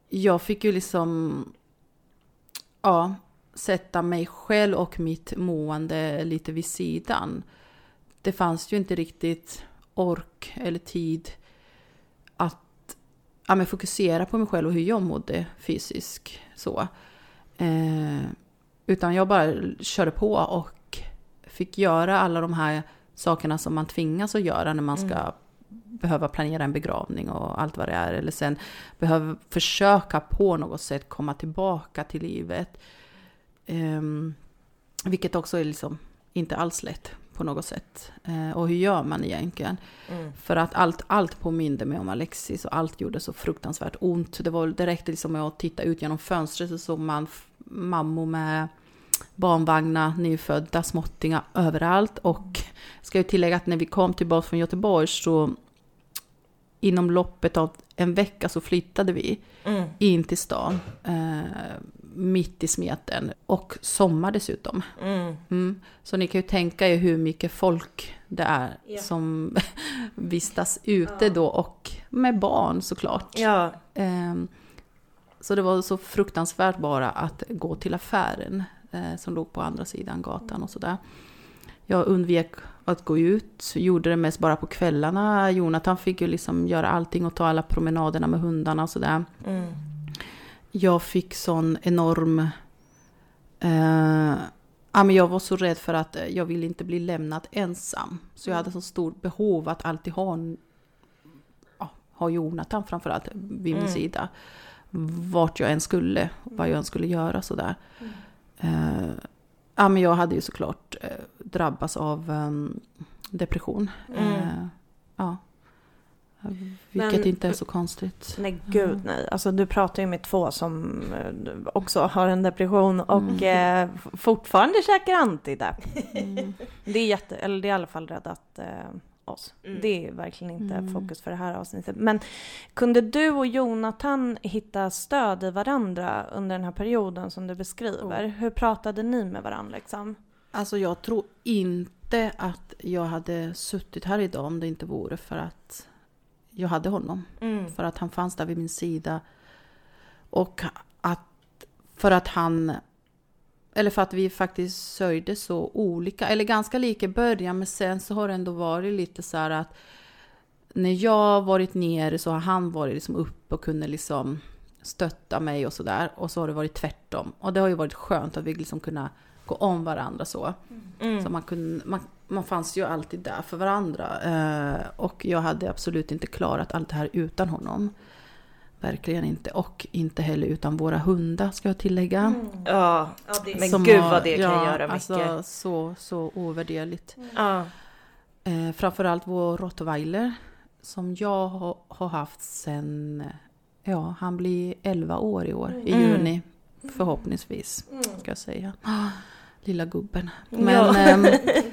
jag fick ju liksom ja, sätta mig själv och mitt mående lite vid sidan. Det fanns ju inte riktigt ork eller tid att ja, men fokusera på mig själv och hur jag mådde fysiskt. Så. Eh, utan jag bara körde på och fick göra alla de här sakerna som man tvingas att göra när man ska Mm. behöva planera en begravning och allt vad det är. Eller sen behöva försöka på något sätt komma tillbaka till livet. Ehm, vilket också är liksom inte alls lätt på något sätt. Eh, och hur gör man egentligen? Mm. För att allt, allt påminde mig om Alexis och allt gjorde så fruktansvärt ont. Det, var, det räckte liksom med att titta ut genom fönstret så såg man mammor med barnvagnar, nyfödda, småttingar överallt. Och ska jag tillägga att när vi kom tillbaka från Göteborg så inom loppet av en vecka så flyttade vi Mm. in till stan. Eh, mitt i smeten. Och sommar dessutom. Mm. Mm. Så ni kan ju tänka er hur mycket folk det är Ja. som vistas ute då och med barn såklart. Ja. Ehm, så det var så fruktansvärt bara att gå till affären eh, som låg på andra sidan gatan och sådär. Jag undvek att gå ut, gjorde det mest bara på kvällarna. Jonathan fick ju liksom göra allting och ta alla promenaderna med hundarna och sådär. Mm. Jag fick sån enorm... Eh, ja, men jag var så rädd för att eh, jag ville inte bli lämnad ensam. Så jag hade så stort behov att alltid ha, en, ja, ha Jonathan framförallt vid min Mm. sida. Vart jag än skulle, vad jag än skulle göra sådär. Eh, ja, men jag hade ju såklart eh, drabbats av ehm, depression. Mm. Eh, ja. Vilket Men- inte är så konstigt. Nej gud nej. Alltså du pratar ju med två som eh, också har en depression och eh, f- fortfarande käkar antidepp. Mm. Det är jätte, eller det är i alla fall räddat eh, oss. Mm. Det är verkligen inte Mm. fokus för det här avsnittet. Men kunde du och Jonathan hitta stöd i varandra under den här perioden som du beskriver? Hur pratade ni med varandra liksom? Alltså jag tror inte att jag hade suttit här idag om det inte vore för att jag hade honom. Mm. För att han fanns där vid min sida. Och att för att han... Eller för att vi faktiskt sörjde så olika, eller ganska lika i början, men sen så har det ändå varit lite så här att när jag varit nere så har han varit liksom uppe och kunde liksom stötta mig och sådär. Och så har det varit tvärtom. Och det har ju varit skönt att vi liksom kunna gå om varandra så. Mm. Så man, kunde, man, man fanns ju alltid där för varandra. Eh, och jag hade absolut inte klarat allt det här utan honom. Verkligen inte. Och inte heller utan våra hundar ska jag tillägga. Ja. Men Som gud vad det kan ja, göra mycket. Alltså, så, så ovärderligt. Ja. Eh, framförallt vår rottweiler. Som jag har, haft sen... Ja, han blir 11 år i år. I Mm. juni. Förhoppningsvis, ska jag säga. Ah, Lilla gubben. Ja. Men ehm,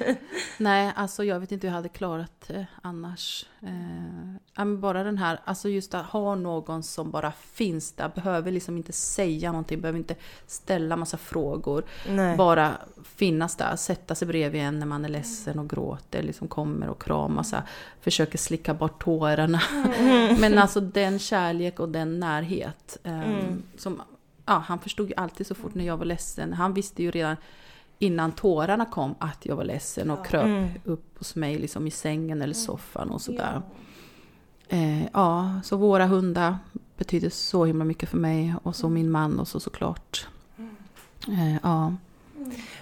nej, alltså jag vet inte hur jag hade klarat det annars. Eh, ja, bara den här, alltså just att ha någon som bara finns där, behöver liksom inte säga någonting, behöver inte ställa massa frågor. Nej. Bara finnas där, sätta sig bredvid en när man är ledsen och gråter, liksom kommer och kramar, så här, försöker slicka bort tårarna. Men alltså den kärlek och den närhet. ehm, Mm. som, ja, han förstod ju alltid så fort när jag var ledsen. Han visste ju redan innan tårarna kom att jag var ledsen och kröp Mm. upp hos mig liksom i sängen eller soffan och sådär. Eh, ja, så våra hundar betyder så himla mycket för mig och så min man och så såklart. Eh, ja.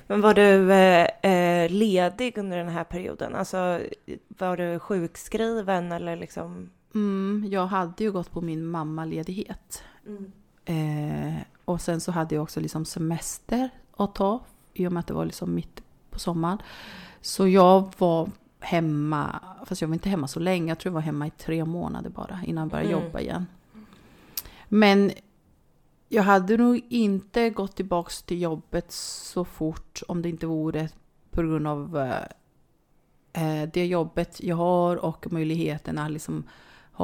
Men var du eh, eh, ledig under den här perioden? Alltså var du sjukskriven eller liksom? Mm, jag hade ju gått på min mammaledighet. Eh, och sen så hade jag också liksom semester att ta i och med att det var liksom mitt på sommaren. Så jag var hemma, fast jag var inte hemma så länge, jag tror jag var hemma i tre månader bara innan jag började Mm. jobba igen. Men jag hade nog inte gått tillbaks till jobbet så fort om det inte vore på grund av eh, eh, det jobbet jag har och möjligheterna liksom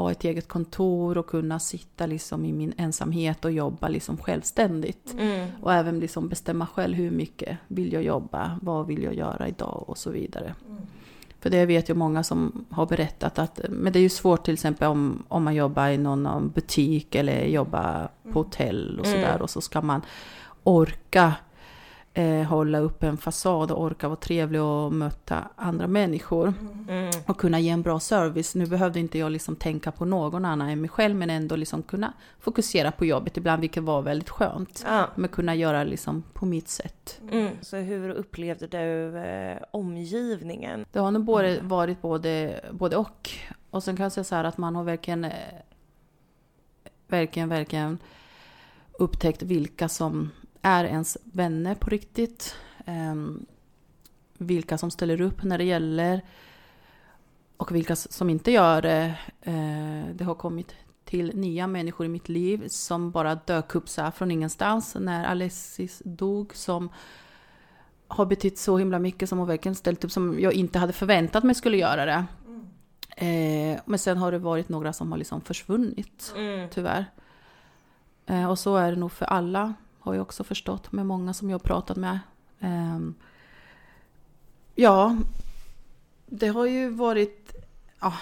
ha ett eget kontor och kunna sitta liksom i min ensamhet och jobba liksom självständigt. Mm. Och även liksom bestämma själv hur mycket vill jag jobba, vad vill jag göra idag och så vidare. För det vet jag många som har berättat att, men det är ju svårt till exempel om, om man jobbar i någon butik eller jobbar på hotell och Mm. sådär och så ska man orka eh, hålla upp en fasad och orka vara trevlig och möta andra människor Mm. och kunna ge en bra service. Nu behövde inte jag liksom tänka på någon annan än mig själv men ändå liksom kunna fokusera på jobbet ibland vilket var väldigt skönt. Ja. Men kunna göra liksom på mitt sätt. Mm. Så hur upplevde du eh, omgivningen? Det har nog både, varit både, både och. Och sen kan jag säga så här att man har verkligen, eh, verkligen, verkligen upptäckt vilka som är ens vänner på riktigt. Ehm, vilka som ställer upp när det gäller. Och vilka som inte gör det. Eh, det har kommit till nya människor i mitt liv som bara dök upp så från ingenstans när Alexis dog. Som har betytt så himla mycket som har verkligen ställt upp som jag inte hade förväntat mig skulle göra det. Eh, men sen har det varit några som har liksom försvunnit, Mm. tyvärr. Eh, och så är det nog för alla, har jag också förstått med många som jag pratat med. Ehm, ja, det har ju varit ja,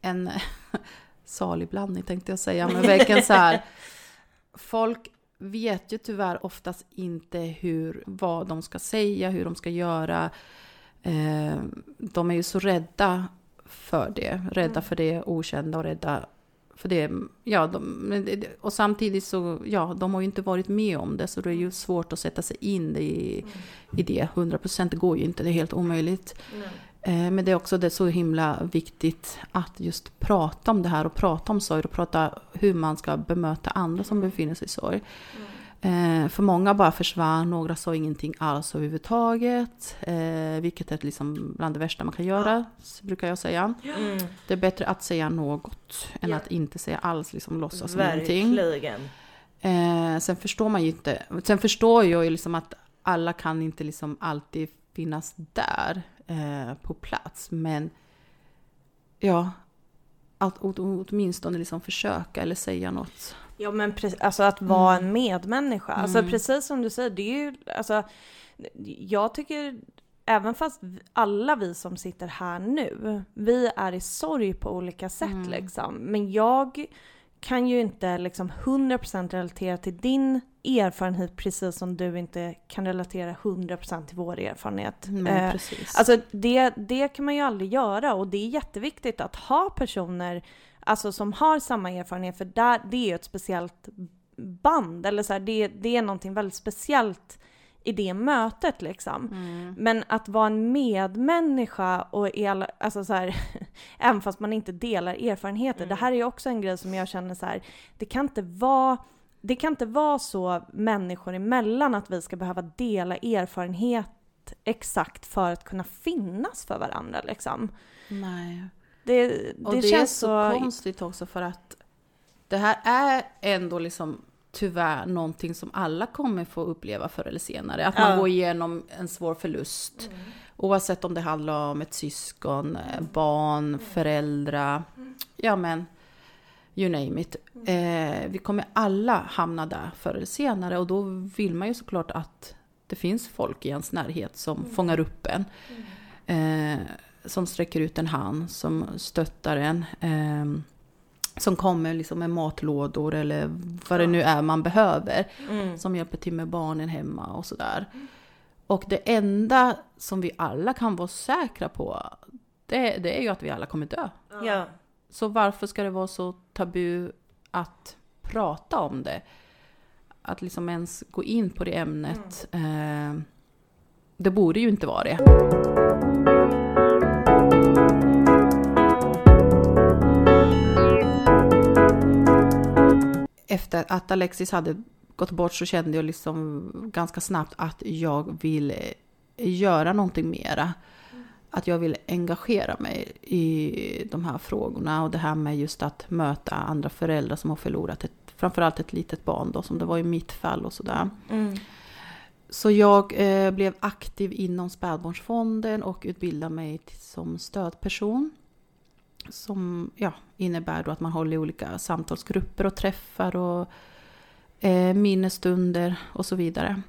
en salig blandning tänkte jag säga, men verkligen så här. Folk vet ju tyvärr oftast inte hur, vad de ska säga, hur de ska göra. Eh, de är ju så rädda för det, rädda för det okända och rädda för det. Ja, de, och samtidigt så, ja, de har ju inte varit med om det, så det är ju svårt att sätta sig in i, i det. 100 procent går ju inte, det är helt omöjligt. Eh, Men det är också det är så himla viktigt att just prata om det här och prata om sorg och prata hur man ska bemöta andra som befinner sig i sorg. Eh, för många bara försvann, några sa ingenting alls överhuvudtaget. Eh, vilket är liksom bland det värsta man kan göra, brukar jag säga. Mm. Det är bättre att säga något än att inte säga alls, liksom låtsas som ingenting. Verkligen. Eh, sen förstår man ju inte, sen förstår jag ju liksom att alla kan inte liksom alltid finnas där eh, på plats. Men ja, att åt- åtminstone liksom försöka eller säga något. Ja men alltså att vara Mm. en medmänniska. Alltså Mm. precis som du säger, det är ju, alltså jag tycker även fast alla vi som sitter här nu, vi är i sorg på olika sätt Mm. liksom. Men jag kan ju inte liksom 100% relatera till din erfarenhet precis som du inte kan relatera 100% till vår erfarenhet. Men Eh, precis. Alltså det, det kan man ju aldrig göra och det är jätteviktigt att ha personer alltså, som har samma erfarenhet för där, det är ju ett speciellt band eller så här, det, det är någonting väldigt speciellt i det mötet liksom. Mm. Men att vara en medmänniska och alla, alltså så här, även fast man inte delar erfarenheter. Det här är ju också en grej som jag känner så här, det kan inte vara det kan inte vara så människor emellan att vi ska behöva dela erfarenhet exakt för att kunna finnas för varandra liksom. Nej. Det, det, Och det, känns är så, konstigt också för att det här är ändå liksom tyvärr någonting som alla kommer få uppleva förr eller senare. Att man Ja. går igenom en svår förlust. Oavsett om det handlar om ett syskon, eh, barn, föräldrar. Ja men, you name it. Eh, vi kommer alla hamna där förr eller senare och då vill man ju såklart att det finns folk i ens närhet som fångar upp en. Eh, som sträcker ut en hand, som stöttar en. Eh, som kommer liksom med matlådor eller vad det nu är man behöver. Mm. Som hjälper till med barnen hemma och sådär. Och det enda som vi alla kan vara säkra på, det, det är ju att vi alla kommer dö. Ja. Så varför ska det vara så tabu att prata om det? Att liksom ens gå in på det ämnet. Eh, det borde ju inte vara det. Efter att Alexis hade gått bort så kände jag liksom ganska snabbt att jag vill göra någonting mera. Att jag vill engagera mig i de här frågorna och det här med just att möta andra föräldrar som har förlorat ett, framförallt ett litet barn då, som det var i mitt fall och sådär. Mm. Så jag eh, blev aktiv inom spädbarnsfonden och utbildade mig som stödperson. Som ja, innebär då att man håller olika samtalsgrupper och träffar och eh, minnesstunder och så vidare.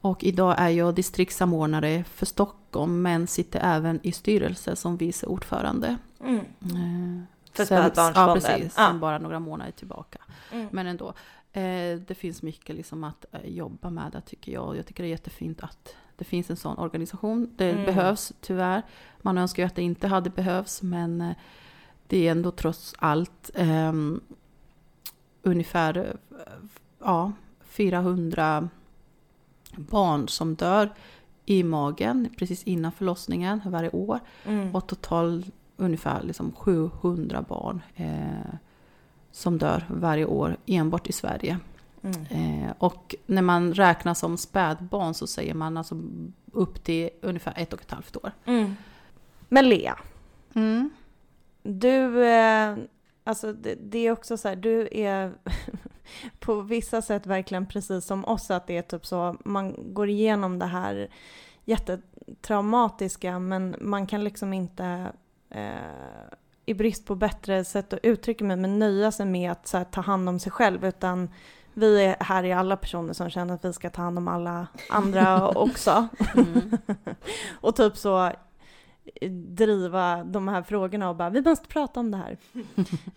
Och idag är jag distriktssamordnare för Stockholm men sitter även i styrelse som vice ordförande. Mm. Eh, För spädbarnsfonden. Ja, precis. Ja. Sen bara några månader tillbaka. Mm. Men ändå. Eh, det finns mycket liksom att eh, jobba med där tycker jag. Jag tycker det är jättefint att det finns en sån organisation. Det Mm. behövs tyvärr. Man önskar ju att det inte hade behövts men eh, det är ändå trots allt ehm, ungefär eh, ja, 400 barn som dör i magen precis innan förlossningen varje år. Mm. Och totalt ungefär liksom 700 barn eh, som dör varje år enbart i Sverige. Mm. Eh, och när man räknar som spädbarn så säger man alltså upp till ungefär ett och ett halvt år. Mm. Men Lea, du, eh, alltså det, det är också så här, du är på vissa sätt verkligen precis som oss, att det är typ så, man går igenom det här jättetraumatiska, men man kan liksom inte eh, i brist på bättre sätt att uttrycka mig, men nöja sig med att här, ta hand om sig själv, utan vi är här är alla personer som känner att vi ska ta hand om alla andra också. Mm. och typ så eh, driva de här frågorna och bara vi måste prata om det här.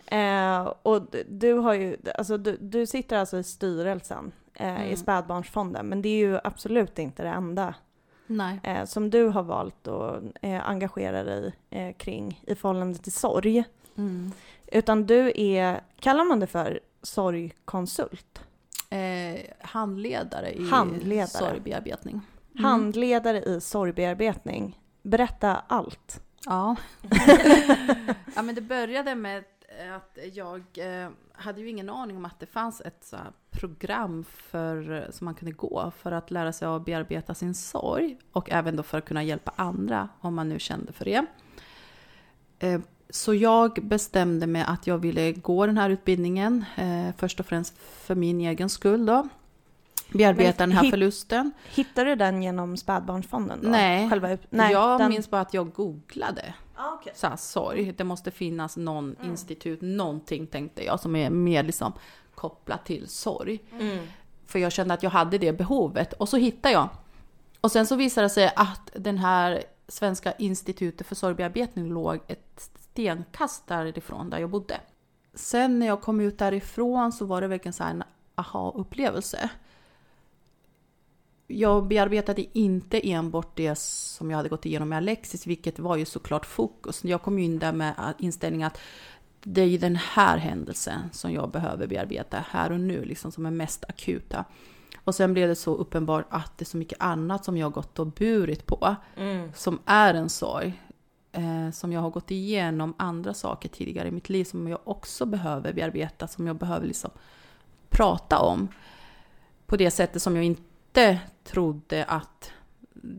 eh, och du har ju, alltså du, du sitter alltså i styrelsen eh, i Mm. Spädbarnsfonden, men det är ju absolut inte det enda eh, som du har valt att eh, engagera dig eh, kring i förhållande till sorg. Mm. Utan du är, kallar man det för sorgkonsult? Eh, handledare i Handledare. sorgbearbetning. Mm. Handledare i sorgbearbetning. Berätta allt. Ja. ja, men det började med att jag eh, hade ju ingen aning om att det fanns ett så program för, som man kunde gå för att lära sig att bearbeta sin sorg och även då för att kunna hjälpa andra om man nu kände för det. Så jag bestämde mig att jag ville gå den här utbildningen, eh, först och främst för min egen skull då. Bearbeta Men den här hit- förlusten. Hittar du den genom Spädbarnsfonden? Då? Nej. Själva, nej jag den... minns bara att jag googlade Ah, så här, sorg. Det måste finnas någon Mm. institut, någonting tänkte jag som är mer liksom kopplat till sorg. Mm. För jag kände att jag hade det behovet och så hittade jag. Och sen så visade det sig att den här Svenska institutet för sorgbearbetning låg ett stenkast därifrån där jag bodde. Sen när jag kom ut därifrån så var det verkligen så en aha-upplevelse. Jag bearbetade inte enbart det som jag hade gått igenom med Alexis, vilket var ju såklart fokus. Jag kom ju in där med inställningen att det är ju den här händelsen som jag behöver bearbeta här och nu, liksom som är mest akuta. Och sen blev det så uppenbart att det är så mycket annat som jag gått och burit på, Mm. som är en sorg. Eh, som jag har gått igenom andra saker tidigare i mitt liv som jag också behöver bearbeta, som jag behöver liksom prata om. På det sättet som jag inte trodde att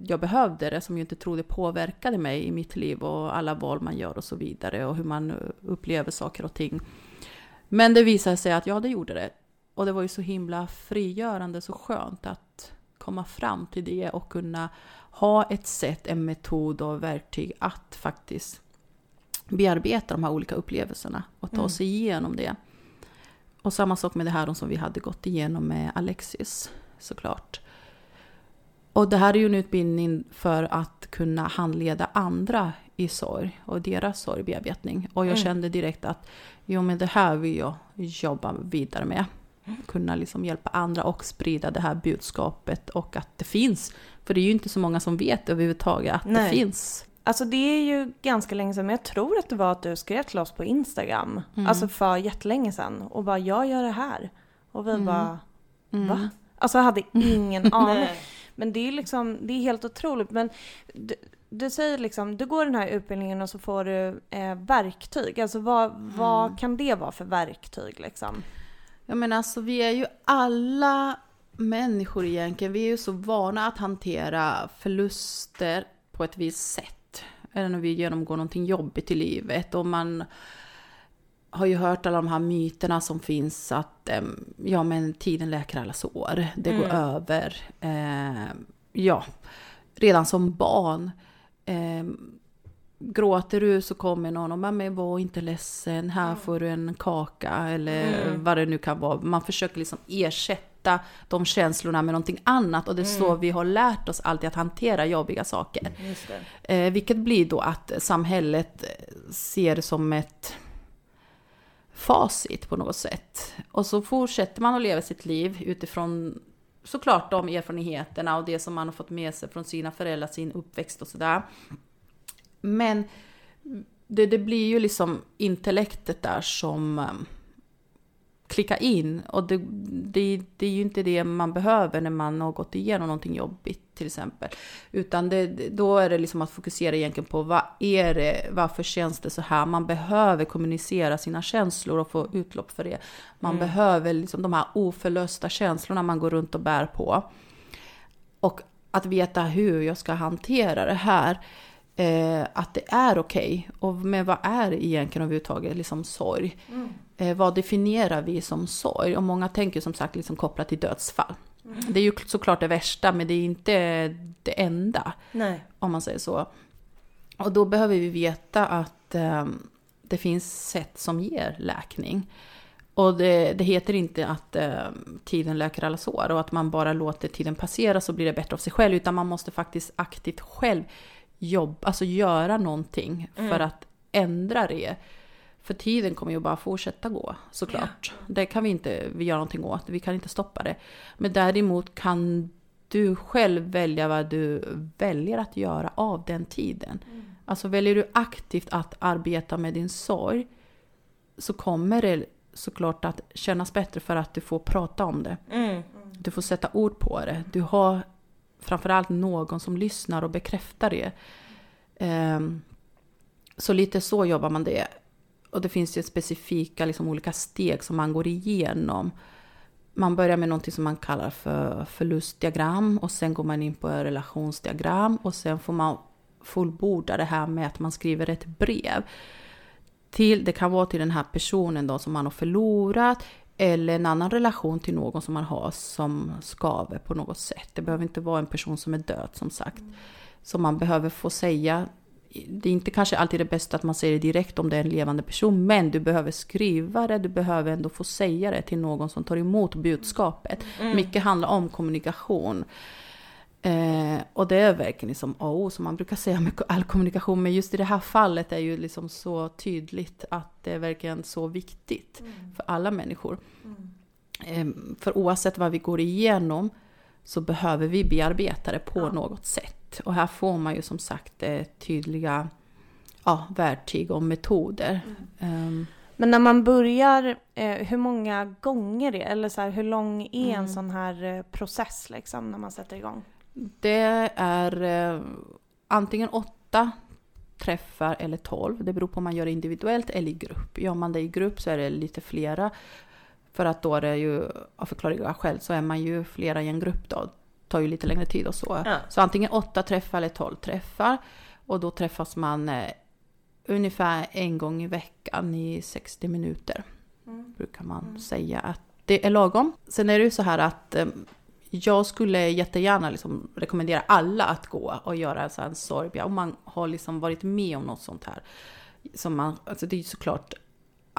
jag behövde det, som jag inte trodde påverkade mig i mitt liv och alla val man gör och så vidare och hur man upplever saker och ting. Men det visade sig att ja, det gjorde det. Och det var ju så himla frigörande, så skönt att komma fram till det och kunna ha ett sätt, en metod och verktyg att faktiskt bearbeta de här olika upplevelserna och ta Mm. sig igenom det. Och samma sak med det här som vi hade gått igenom med Alexis såklart. Och det här är ju en utbildning för att kunna handleda andra i sorg och deras sorgbearbetning. Och jag Mm. kände direkt att jo men det här vill jag jobba vidare med. Kunna liksom hjälpa andra och sprida det här budskapet och att det finns. För det är ju inte så många som vet överhuvudtaget att Nej. det finns. Alltså det är ju ganska länge sedan, men jag tror att det var att du skrev till oss på Instagram. Mm. Alltså för jättelänge sedan. Och bara, jag gör det här. Och vi Mm. bara, Mm. va? Alltså jag hade ingen aning. Men det är liksom, det är helt otroligt. Men du, du säger liksom, du går den här utbildningen och så får du eh, verktyg. Alltså vad, vad Mm. kan det vara för verktyg liksom? Ja men alltså vi är ju alla människor egentligen. Vi är ju så vana att hantera förluster på ett visst sätt. Eller när vi genomgår någonting jobbigt i livet. Och man har ju hört alla de här myterna som finns att em, ja men tiden läker alla sår. Det går Mm. över. Eh, ja, redan som barn. Eh, gråter du så kommer någon och men var inte ledsen, här får du en kaka eller Mm. vad det nu kan vara. Man försöker liksom ersätta de känslorna med någonting annat och det är så vi har lärt oss alltid att hantera jobbiga saker. Det. Eh, vilket blir då att samhället ser det som ett facit på något sätt. Och så fortsätter man att leva sitt liv utifrån såklart de erfarenheterna och det som man har fått med sig från sina föräldrar, sin uppväxt och sådär. Men det, det blir ju liksom intellektet där som klickar in. Och det, det, det är ju inte det man behöver när man har gått igenom någonting jobbigt till exempel. Utan det, då är det liksom att fokusera egentligen på vad är det, varför känns det så här? Man behöver kommunicera sina känslor och få utlopp för det. Man behöver liksom de här oförlösta känslorna man går runt och bär på. Och att veta hur jag ska hantera det här. Eh, att det är okej. Och med vad är egentligen överhuvudtaget liksom sorg? Eh, vad definierar vi som sorg? Och många tänker som sagt liksom kopplat till dödsfall. Det är ju såklart det värsta, men det är inte det enda, Nej. om man säger så. Och då behöver vi veta att eh, det finns sätt som ger läkning. Och det, det heter inte att eh, tiden läker alla sår och att man bara låter tiden passera så blir det bättre av sig själv, utan man måste faktiskt aktivt själv jobba, alltså göra någonting för att ändra det. För tiden kommer ju bara fortsätta gå såklart. Det kan vi inte vi göra någonting åt, vi kan inte stoppa det. Men däremot kan du själv välja vad du väljer att göra av den tiden. Alltså väljer du aktivt att arbeta med din sorg så kommer det såklart att kännas bättre för att du får prata om det. Mm. Du får sätta ord på det. Du har framförallt någon som lyssnar och bekräftar det. Ehm, så lite så jobbar man det. Och det finns ju specifika liksom, olika steg som man går igenom. Man börjar med någonting som man kallar för förlustdiagram och sen går man in på relationsdiagram och sen får man fullborda det här med att man skriver ett brev. Till, det kan vara till den här personen då som man har förlorat eller en annan relation till någon som man har som skaver på något sätt. Det behöver inte vara en person som är död som sagt. Som man behöver få säga. Det är inte kanske alltid det bästa att man säger det direkt om det är en levande person, men du behöver skriva det, du behöver ändå få säga det till någon som tar emot budskapet. Mycket handlar om kommunikation. Eh, och det är verkligen liksom A och som man brukar säga med all kommunikation, men just i det här fallet är ju liksom så tydligt att det är verkligen så viktigt för alla människor. Eh, för oavsett vad vi går igenom så behöver vi bearbeta det på något sätt. Och här får man ju som sagt eh, tydliga ja, verktyg och metoder. Ehm, Men när man börjar, eh, hur många gånger det eller så här, hur lång är en sån här eh, process liksom när man sätter igång? Det är eh, antingen åtta träffar eller tolv. Det beror på om man gör det individuellt eller i grupp. Gör man det i grupp så är det lite flera. För att då är det ju, av förklarliga skäl, så är man ju flera i en grupp då. Tar ju lite längre tid och så. Ja. Så antingen åtta träffar eller tolv träffar. Och då träffas man eh, ungefär en gång i veckan i 60 minuter. Brukar man säga att det är lagom. Sen är det ju så här att eh, jag skulle jättegärna liksom rekommendera alla att gå och göra en sån sorg. Om man har liksom varit med om något sånt här. Som man, alltså det är ju såklart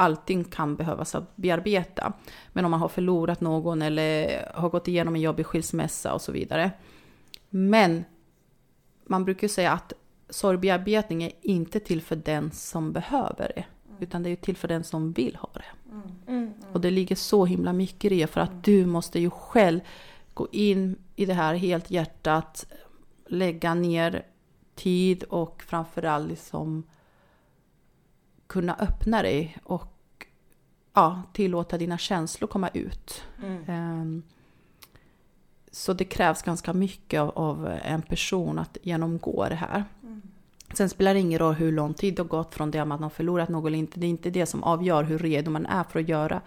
allting kan behövas att bearbeta. Men om man har förlorat någon eller har gått igenom en jobbig skilsmässa och så vidare. Men man brukar ju säga att sorgbearbetning är inte till för den som behöver det. Utan det är till för den som vill ha det. Mm. Och det ligger så himla mycket i det för att du måste ju själv gå in i det här helt hjärtat, lägga ner tid och framförallt liksom kunna öppna dig och ja, tillåta dina känslor komma ut. Mm. Ehm, Så det krävs ganska mycket av, av en person att genomgå det här. Sen spelar det ingen roll hur lång tid det har gått från det att man har förlorat någon eller inte. Det är inte det som avgör hur redo man är för att göra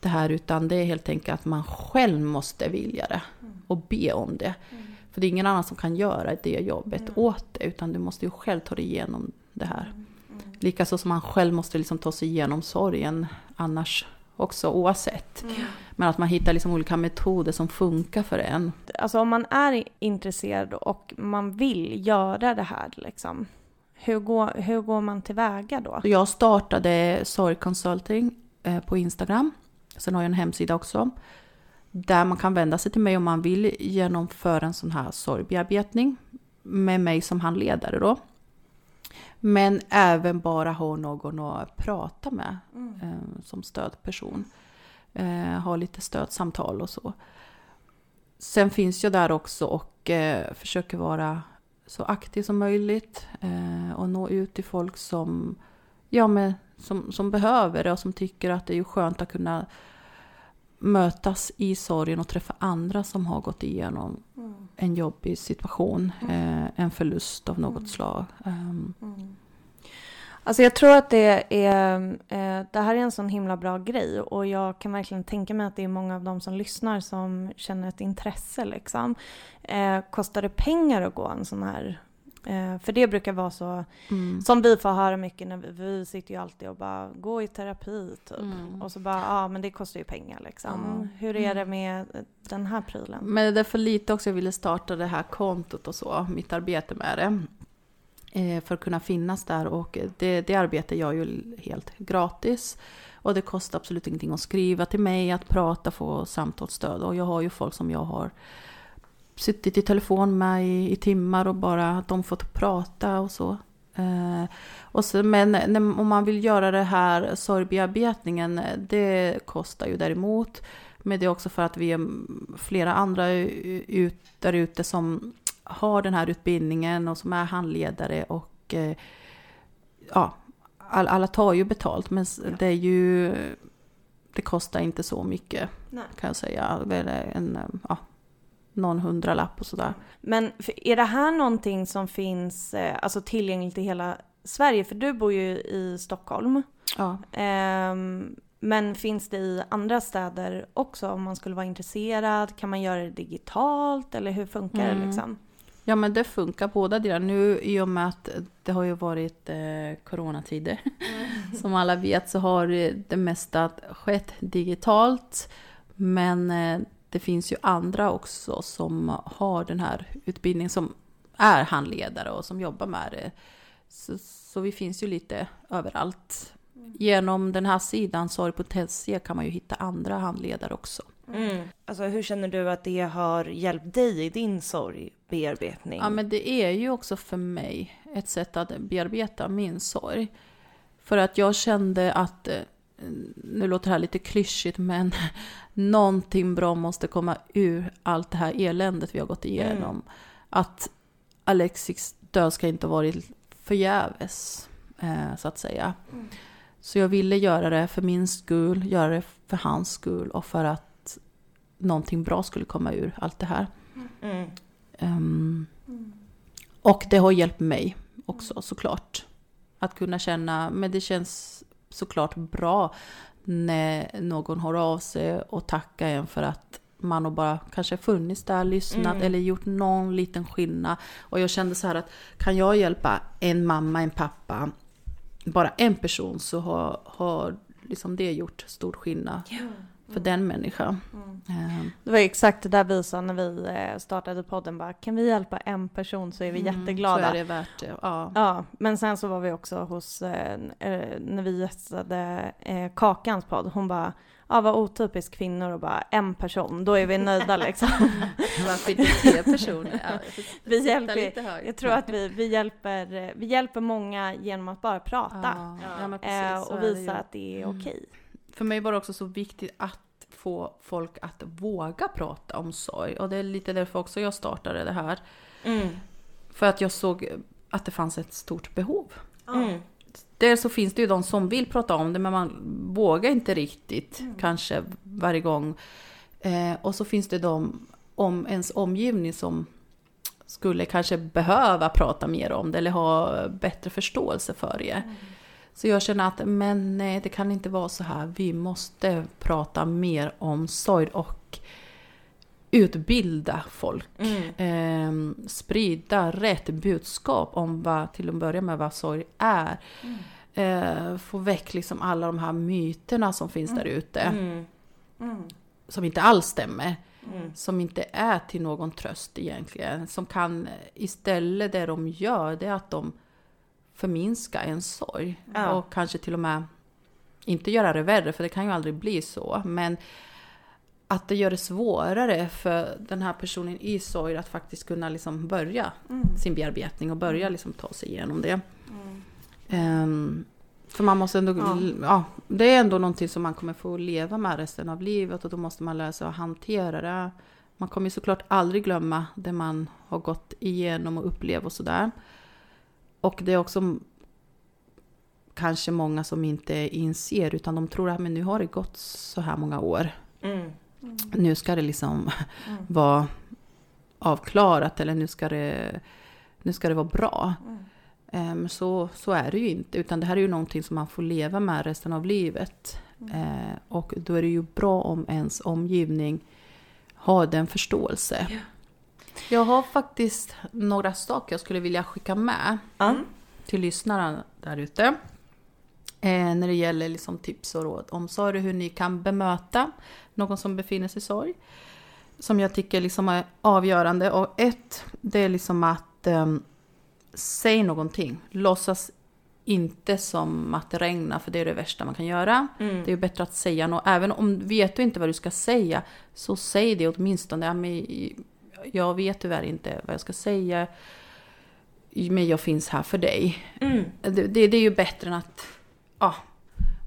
det här. Utan det är helt enkelt att man själv måste vilja det. Och be om det. För det är ingen annan som kan göra det jobbet åt det. Utan du måste ju själv ta dig igenom det här. Likaså som man själv måste liksom ta sig igenom sorgen. Annars också oavsett. Men att man hittar liksom olika metoder som funkar för en. Alltså om man är intresserad och man vill göra det här liksom. hur, går, hur går man tillväga då? Jag startade Sorg Consulting eh, på Instagram. Sen har jag en hemsida också. Där man kan vända sig till mig om man vill genomföra en sån här sorgbearbetning. Med mig som handledare då. Men även bara ha någon att prata med Mm. eh, som stödperson. Eh, ha lite stödsamtal och så. Sen finns jag där också och eh, försöker vara så aktiv som möjligt eh, och nå ut till folk som, ja, men, som, som behöver det och som tycker att det är skönt att kunna mötas i sorgen och träffa andra som har gått igenom Mm. en jobbig situation, eh, en förlust av något Mm. slag. Mm. Alltså jag tror att det är, eh, det här är en sån himla bra grej och jag kan verkligen tänka mig att det är många av de som lyssnar som känner ett intresse liksom. Eh, kostar det pengar att gå en sån här? Eh, för det brukar vara så, mm. som vi får höra mycket när vi, vi sitter ju alltid och bara gå i terapi typ. Mm. Och så bara, ja men det kostar ju pengar liksom. Ja. Hur är det med den här prylen? Men det är därför lite också jag ville starta det här kontot och så, mitt arbete med det. Eh, för att kunna finnas där och det, det arbetar jag ju helt gratis. Och det kostar absolut ingenting att skriva till mig, att prata, få samtalsstöd. Och jag har ju folk som jag har suttit i telefon med i, i timmar och bara att de fått prata och så. Eh, och så men när, om man vill göra det här sorgbearbetningen, det kostar ju däremot. Men det är också för att vi är flera andra ut, där ute som har den här utbildningen och som är handledare och eh, ja, all, alla tar ju betalt men det är ju det kostar inte så mycket Nej. kan jag säga. Väl en, eh, ja, någon hundralapp och sådär. Men är det här någonting som finns eh, alltså tillgängligt i hela Sverige? För du bor ju i Stockholm. Ja. Ehm, men finns det i andra städer också om man skulle vara intresserad? Kan man göra det digitalt eller hur funkar det Mm. liksom? Ja men det funkar båda delar. Nu i och med att det har ju varit eh, coronatider Som alla vet så har det mesta skett digitalt. Men eh, det finns ju andra också som har den här utbildningen som är handledare och som jobbar med det. Så, så vi finns ju lite överallt. Genom den här sidan, Sorg.se, kan man ju hitta andra handledare också. Mm. Alltså hur känner du att det har hjälpt dig i din sorgbearbetning? Ja, men det är ju också för mig ett sätt att bearbeta min sorg. För att jag kände att, eh, nu låter det här lite klyschigt, men någonting bra måste komma ur allt det här eländet vi har gått igenom. Att Alexis död ska inte ha varit förgäves, eh, så att säga. Mm. Så jag ville göra det för min skull, göra det för hans skull och för att någonting bra skulle komma ur allt det här. Mm. Ehm, och det har hjälpt mig också såklart. Att kunna känna, men det känns såklart bra när någon hör av sig och tackar en för att man har bara kanske funnits där, lyssnat Mm. eller gjort någon liten skillnad. Och jag kände så här att kan jag hjälpa en mamma, en pappa, bara en person så har, har liksom det gjort stor skillnad för den människan. Ehm, Det var ju exakt det där vi sa när vi eh, startade podden bara, kan vi hjälpa en person så är vi mm, jätteglada. Så är det värt det. Ja. Ja, men sen så var vi också hos, eh, eh, när vi gästade Kakans podd, hon bara, ja vad otypiskt kvinnor och bara en person, då är vi nöjda liksom. Varför inte tre personer? Ja, Vi hjälper-. Jag tror att vi, vi, hjälper, vi hjälper många genom att bara prata Ja, ja, precis, och visa att det är Mm. okej. För mig var det också så viktigt att få folk att våga prata om sorg. Och det är lite därför också jag startade det här. Mm. För att jag såg att det fanns ett stort behov. Mm. Där så finns det ju de som vill prata om det men man vågar inte riktigt Mm. kanske varje gång. Eh, och så finns det de om ens omgivning som skulle kanske behöva prata mer om det eller ha bättre förståelse för det. Mm. Så jag känner att men nej, det kan inte vara så här. Vi måste prata mer om sorg och utbilda folk. Mm. Eh, sprida rätt budskap om vad, till att börja med vad sorg är. Eh, få väck liksom alla de här myterna som finns där ute. Mm. Mm. Som inte alls stämmer. Mm. Som inte är till någon tröst egentligen. Som kan istället det de gör det är att de förminska en sorg. Ja. Och kanske till och med inte göra det värre, för det kan ju aldrig bli så. Men att det gör det svårare för den här personen i sorg att faktiskt kunna liksom börja sin bearbetning och börja liksom ta sig igenom det. Ehm, för man måste ändå, Ja. ja. det är ändå någonting som man kommer få leva med resten av livet och då måste man lära sig att hantera det. Man kommer ju såklart aldrig glömma det man har gått igenom och upplevt och sådär. Och det är också kanske många som inte inser utan de tror att men nu har det gått så här många år. Mm. Nu ska det liksom vara avklarat eller nu ska det, nu ska det vara bra. Ehm, så, så är det ju inte, utan det här är ju någonting som man får leva med resten av livet. Eh, och då är det ju bra om ens omgivning har den förståelse. Jag har faktiskt några saker jag skulle vilja skicka med Ja. till lyssnarna där ute. Eh, när det gäller liksom tips och råd om sorg hur ni kan bemöta någon som befinner sig i sorg. Som jag tycker liksom är avgörande. Och ett, det är liksom att um, säg någonting. Låtsas inte som att det regnar, för det är det värsta man kan göra. Mm. Det är bättre att säga något. Även om vet du inte vad du ska säga, så säg det åtminstone. Ja, men jag vet tyvärr inte vad jag ska säga, men jag finns här för dig. Mm. Det, det, det är ju bättre än att ja,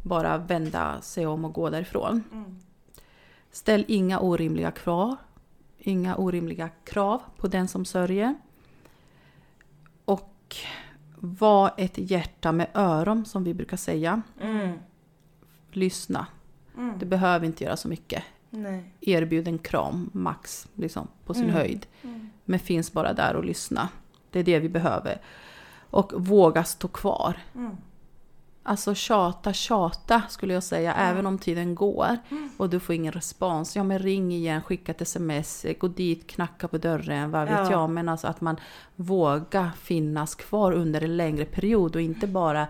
bara vända sig om och gå därifrån. Ställ inga orimliga krav. Inga orimliga krav på den som sörjer. Och var ett hjärta med öron som vi brukar säga. Mm. Lyssna. Du behöver inte göra så mycket. Nej. Erbjud en kram, max, liksom, på sin Mm. höjd. Men finns bara där och lyssna. Det är det vi behöver. Och våga stå kvar. Alltså tjata, tjata skulle jag säga, även om tiden går och du får ingen respons. Ja men ring igen, skicka ett sms, gå dit, knacka på dörren, vad vet Ja. jag. Men alltså att man vågar finnas kvar under en längre period och inte bara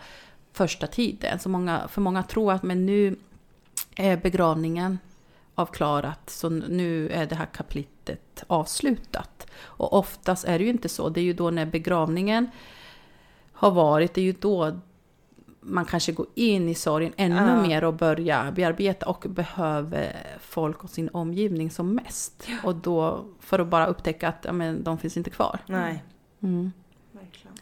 första tiden. Så många, för många tror att men nu är begravningen avklarat, så nu är det här kapitlet avslutat. Och oftast är det ju inte så. Det är ju då när begravningen har varit, det är ju då man kanske går in i sorgen ännu Ja. mer och börjar bearbeta och behöver folk och sin omgivning som mest. Och då, för att bara upptäcka att ja, men, de finns inte kvar. Nej. Mm. Verkligen.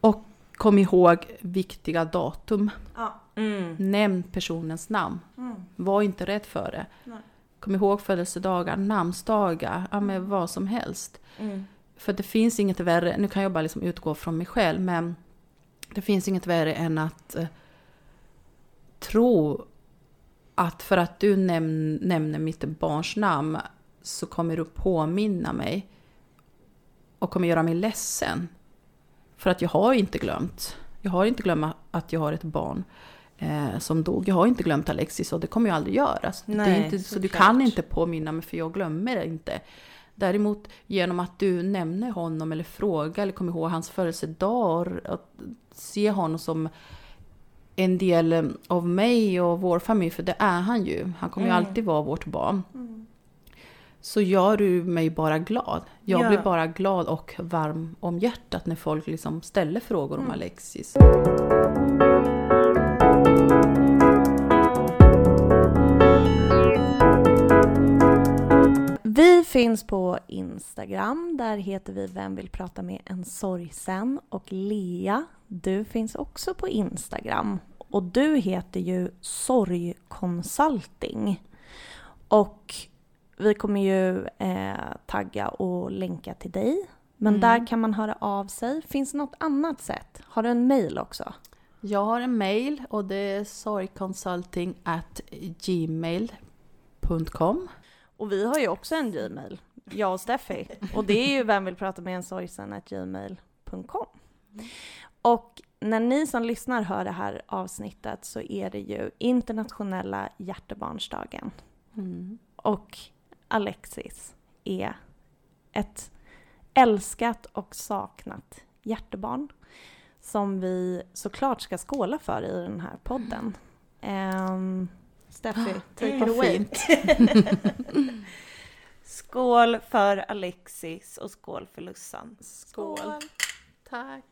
Och kom ihåg viktiga datum. Ja. Mm. Nämn personens namn. Mm. Var inte rädd för det. Nej. Kom ihåg födelsedagar, namnsdagar, ja, men vad som helst. Mm. För det finns inget värre, nu kan jag bara liksom utgå från mig själv, men det finns inget värre än att eh, tro att för att du näm nämner mitt barns namn så kommer du påminna mig och kommer göra mig ledsen. För att jag har inte glömt. Jag har inte glömt att jag har ett barn eh, som dog. Jag har inte glömt Alexis och det kommer jag aldrig göra. Så det Nej, inte, så du såklart. kan inte påminna mig för jag glömmer det inte. Däremot genom att du nämner honom eller frågar eller kommer ihåg hans födelsedag att se honom som en del av mig och vår familj, för det är han ju. Han kommer ju Mm. alltid vara vårt barn. Så gör du mig bara glad. Jag Ja. blir bara glad och varm om hjärtat när folk liksom ställer frågor Mm. om Alexis. Finns på Instagram. Där heter vi Vem vill prata med en sorgsen? Och Lea, du finns också på Instagram. Och du heter ju Sorgconsulting. Och vi kommer ju eh, tagga och länka till dig. Men Mm. där kan man höra av sig. Finns det något annat sätt? Har du en mail också? Jag har en mail och det är sorgconsulting at gmail.com. Och vi har ju också en Gmail, jag och Steffi. Och det är ju vem vill prata med en sorgsen gmail.com. Och när ni som lyssnar hör det här avsnittet så är det ju internationella hjärtebarnsdagen. Mm. Och Alexis är ett älskat och saknat hjärtebarn som vi såklart ska skåla för i den här podden. Um, Steffi, take it away. fint. Skål för Alexis och skål för Lussan. Skål. Tack.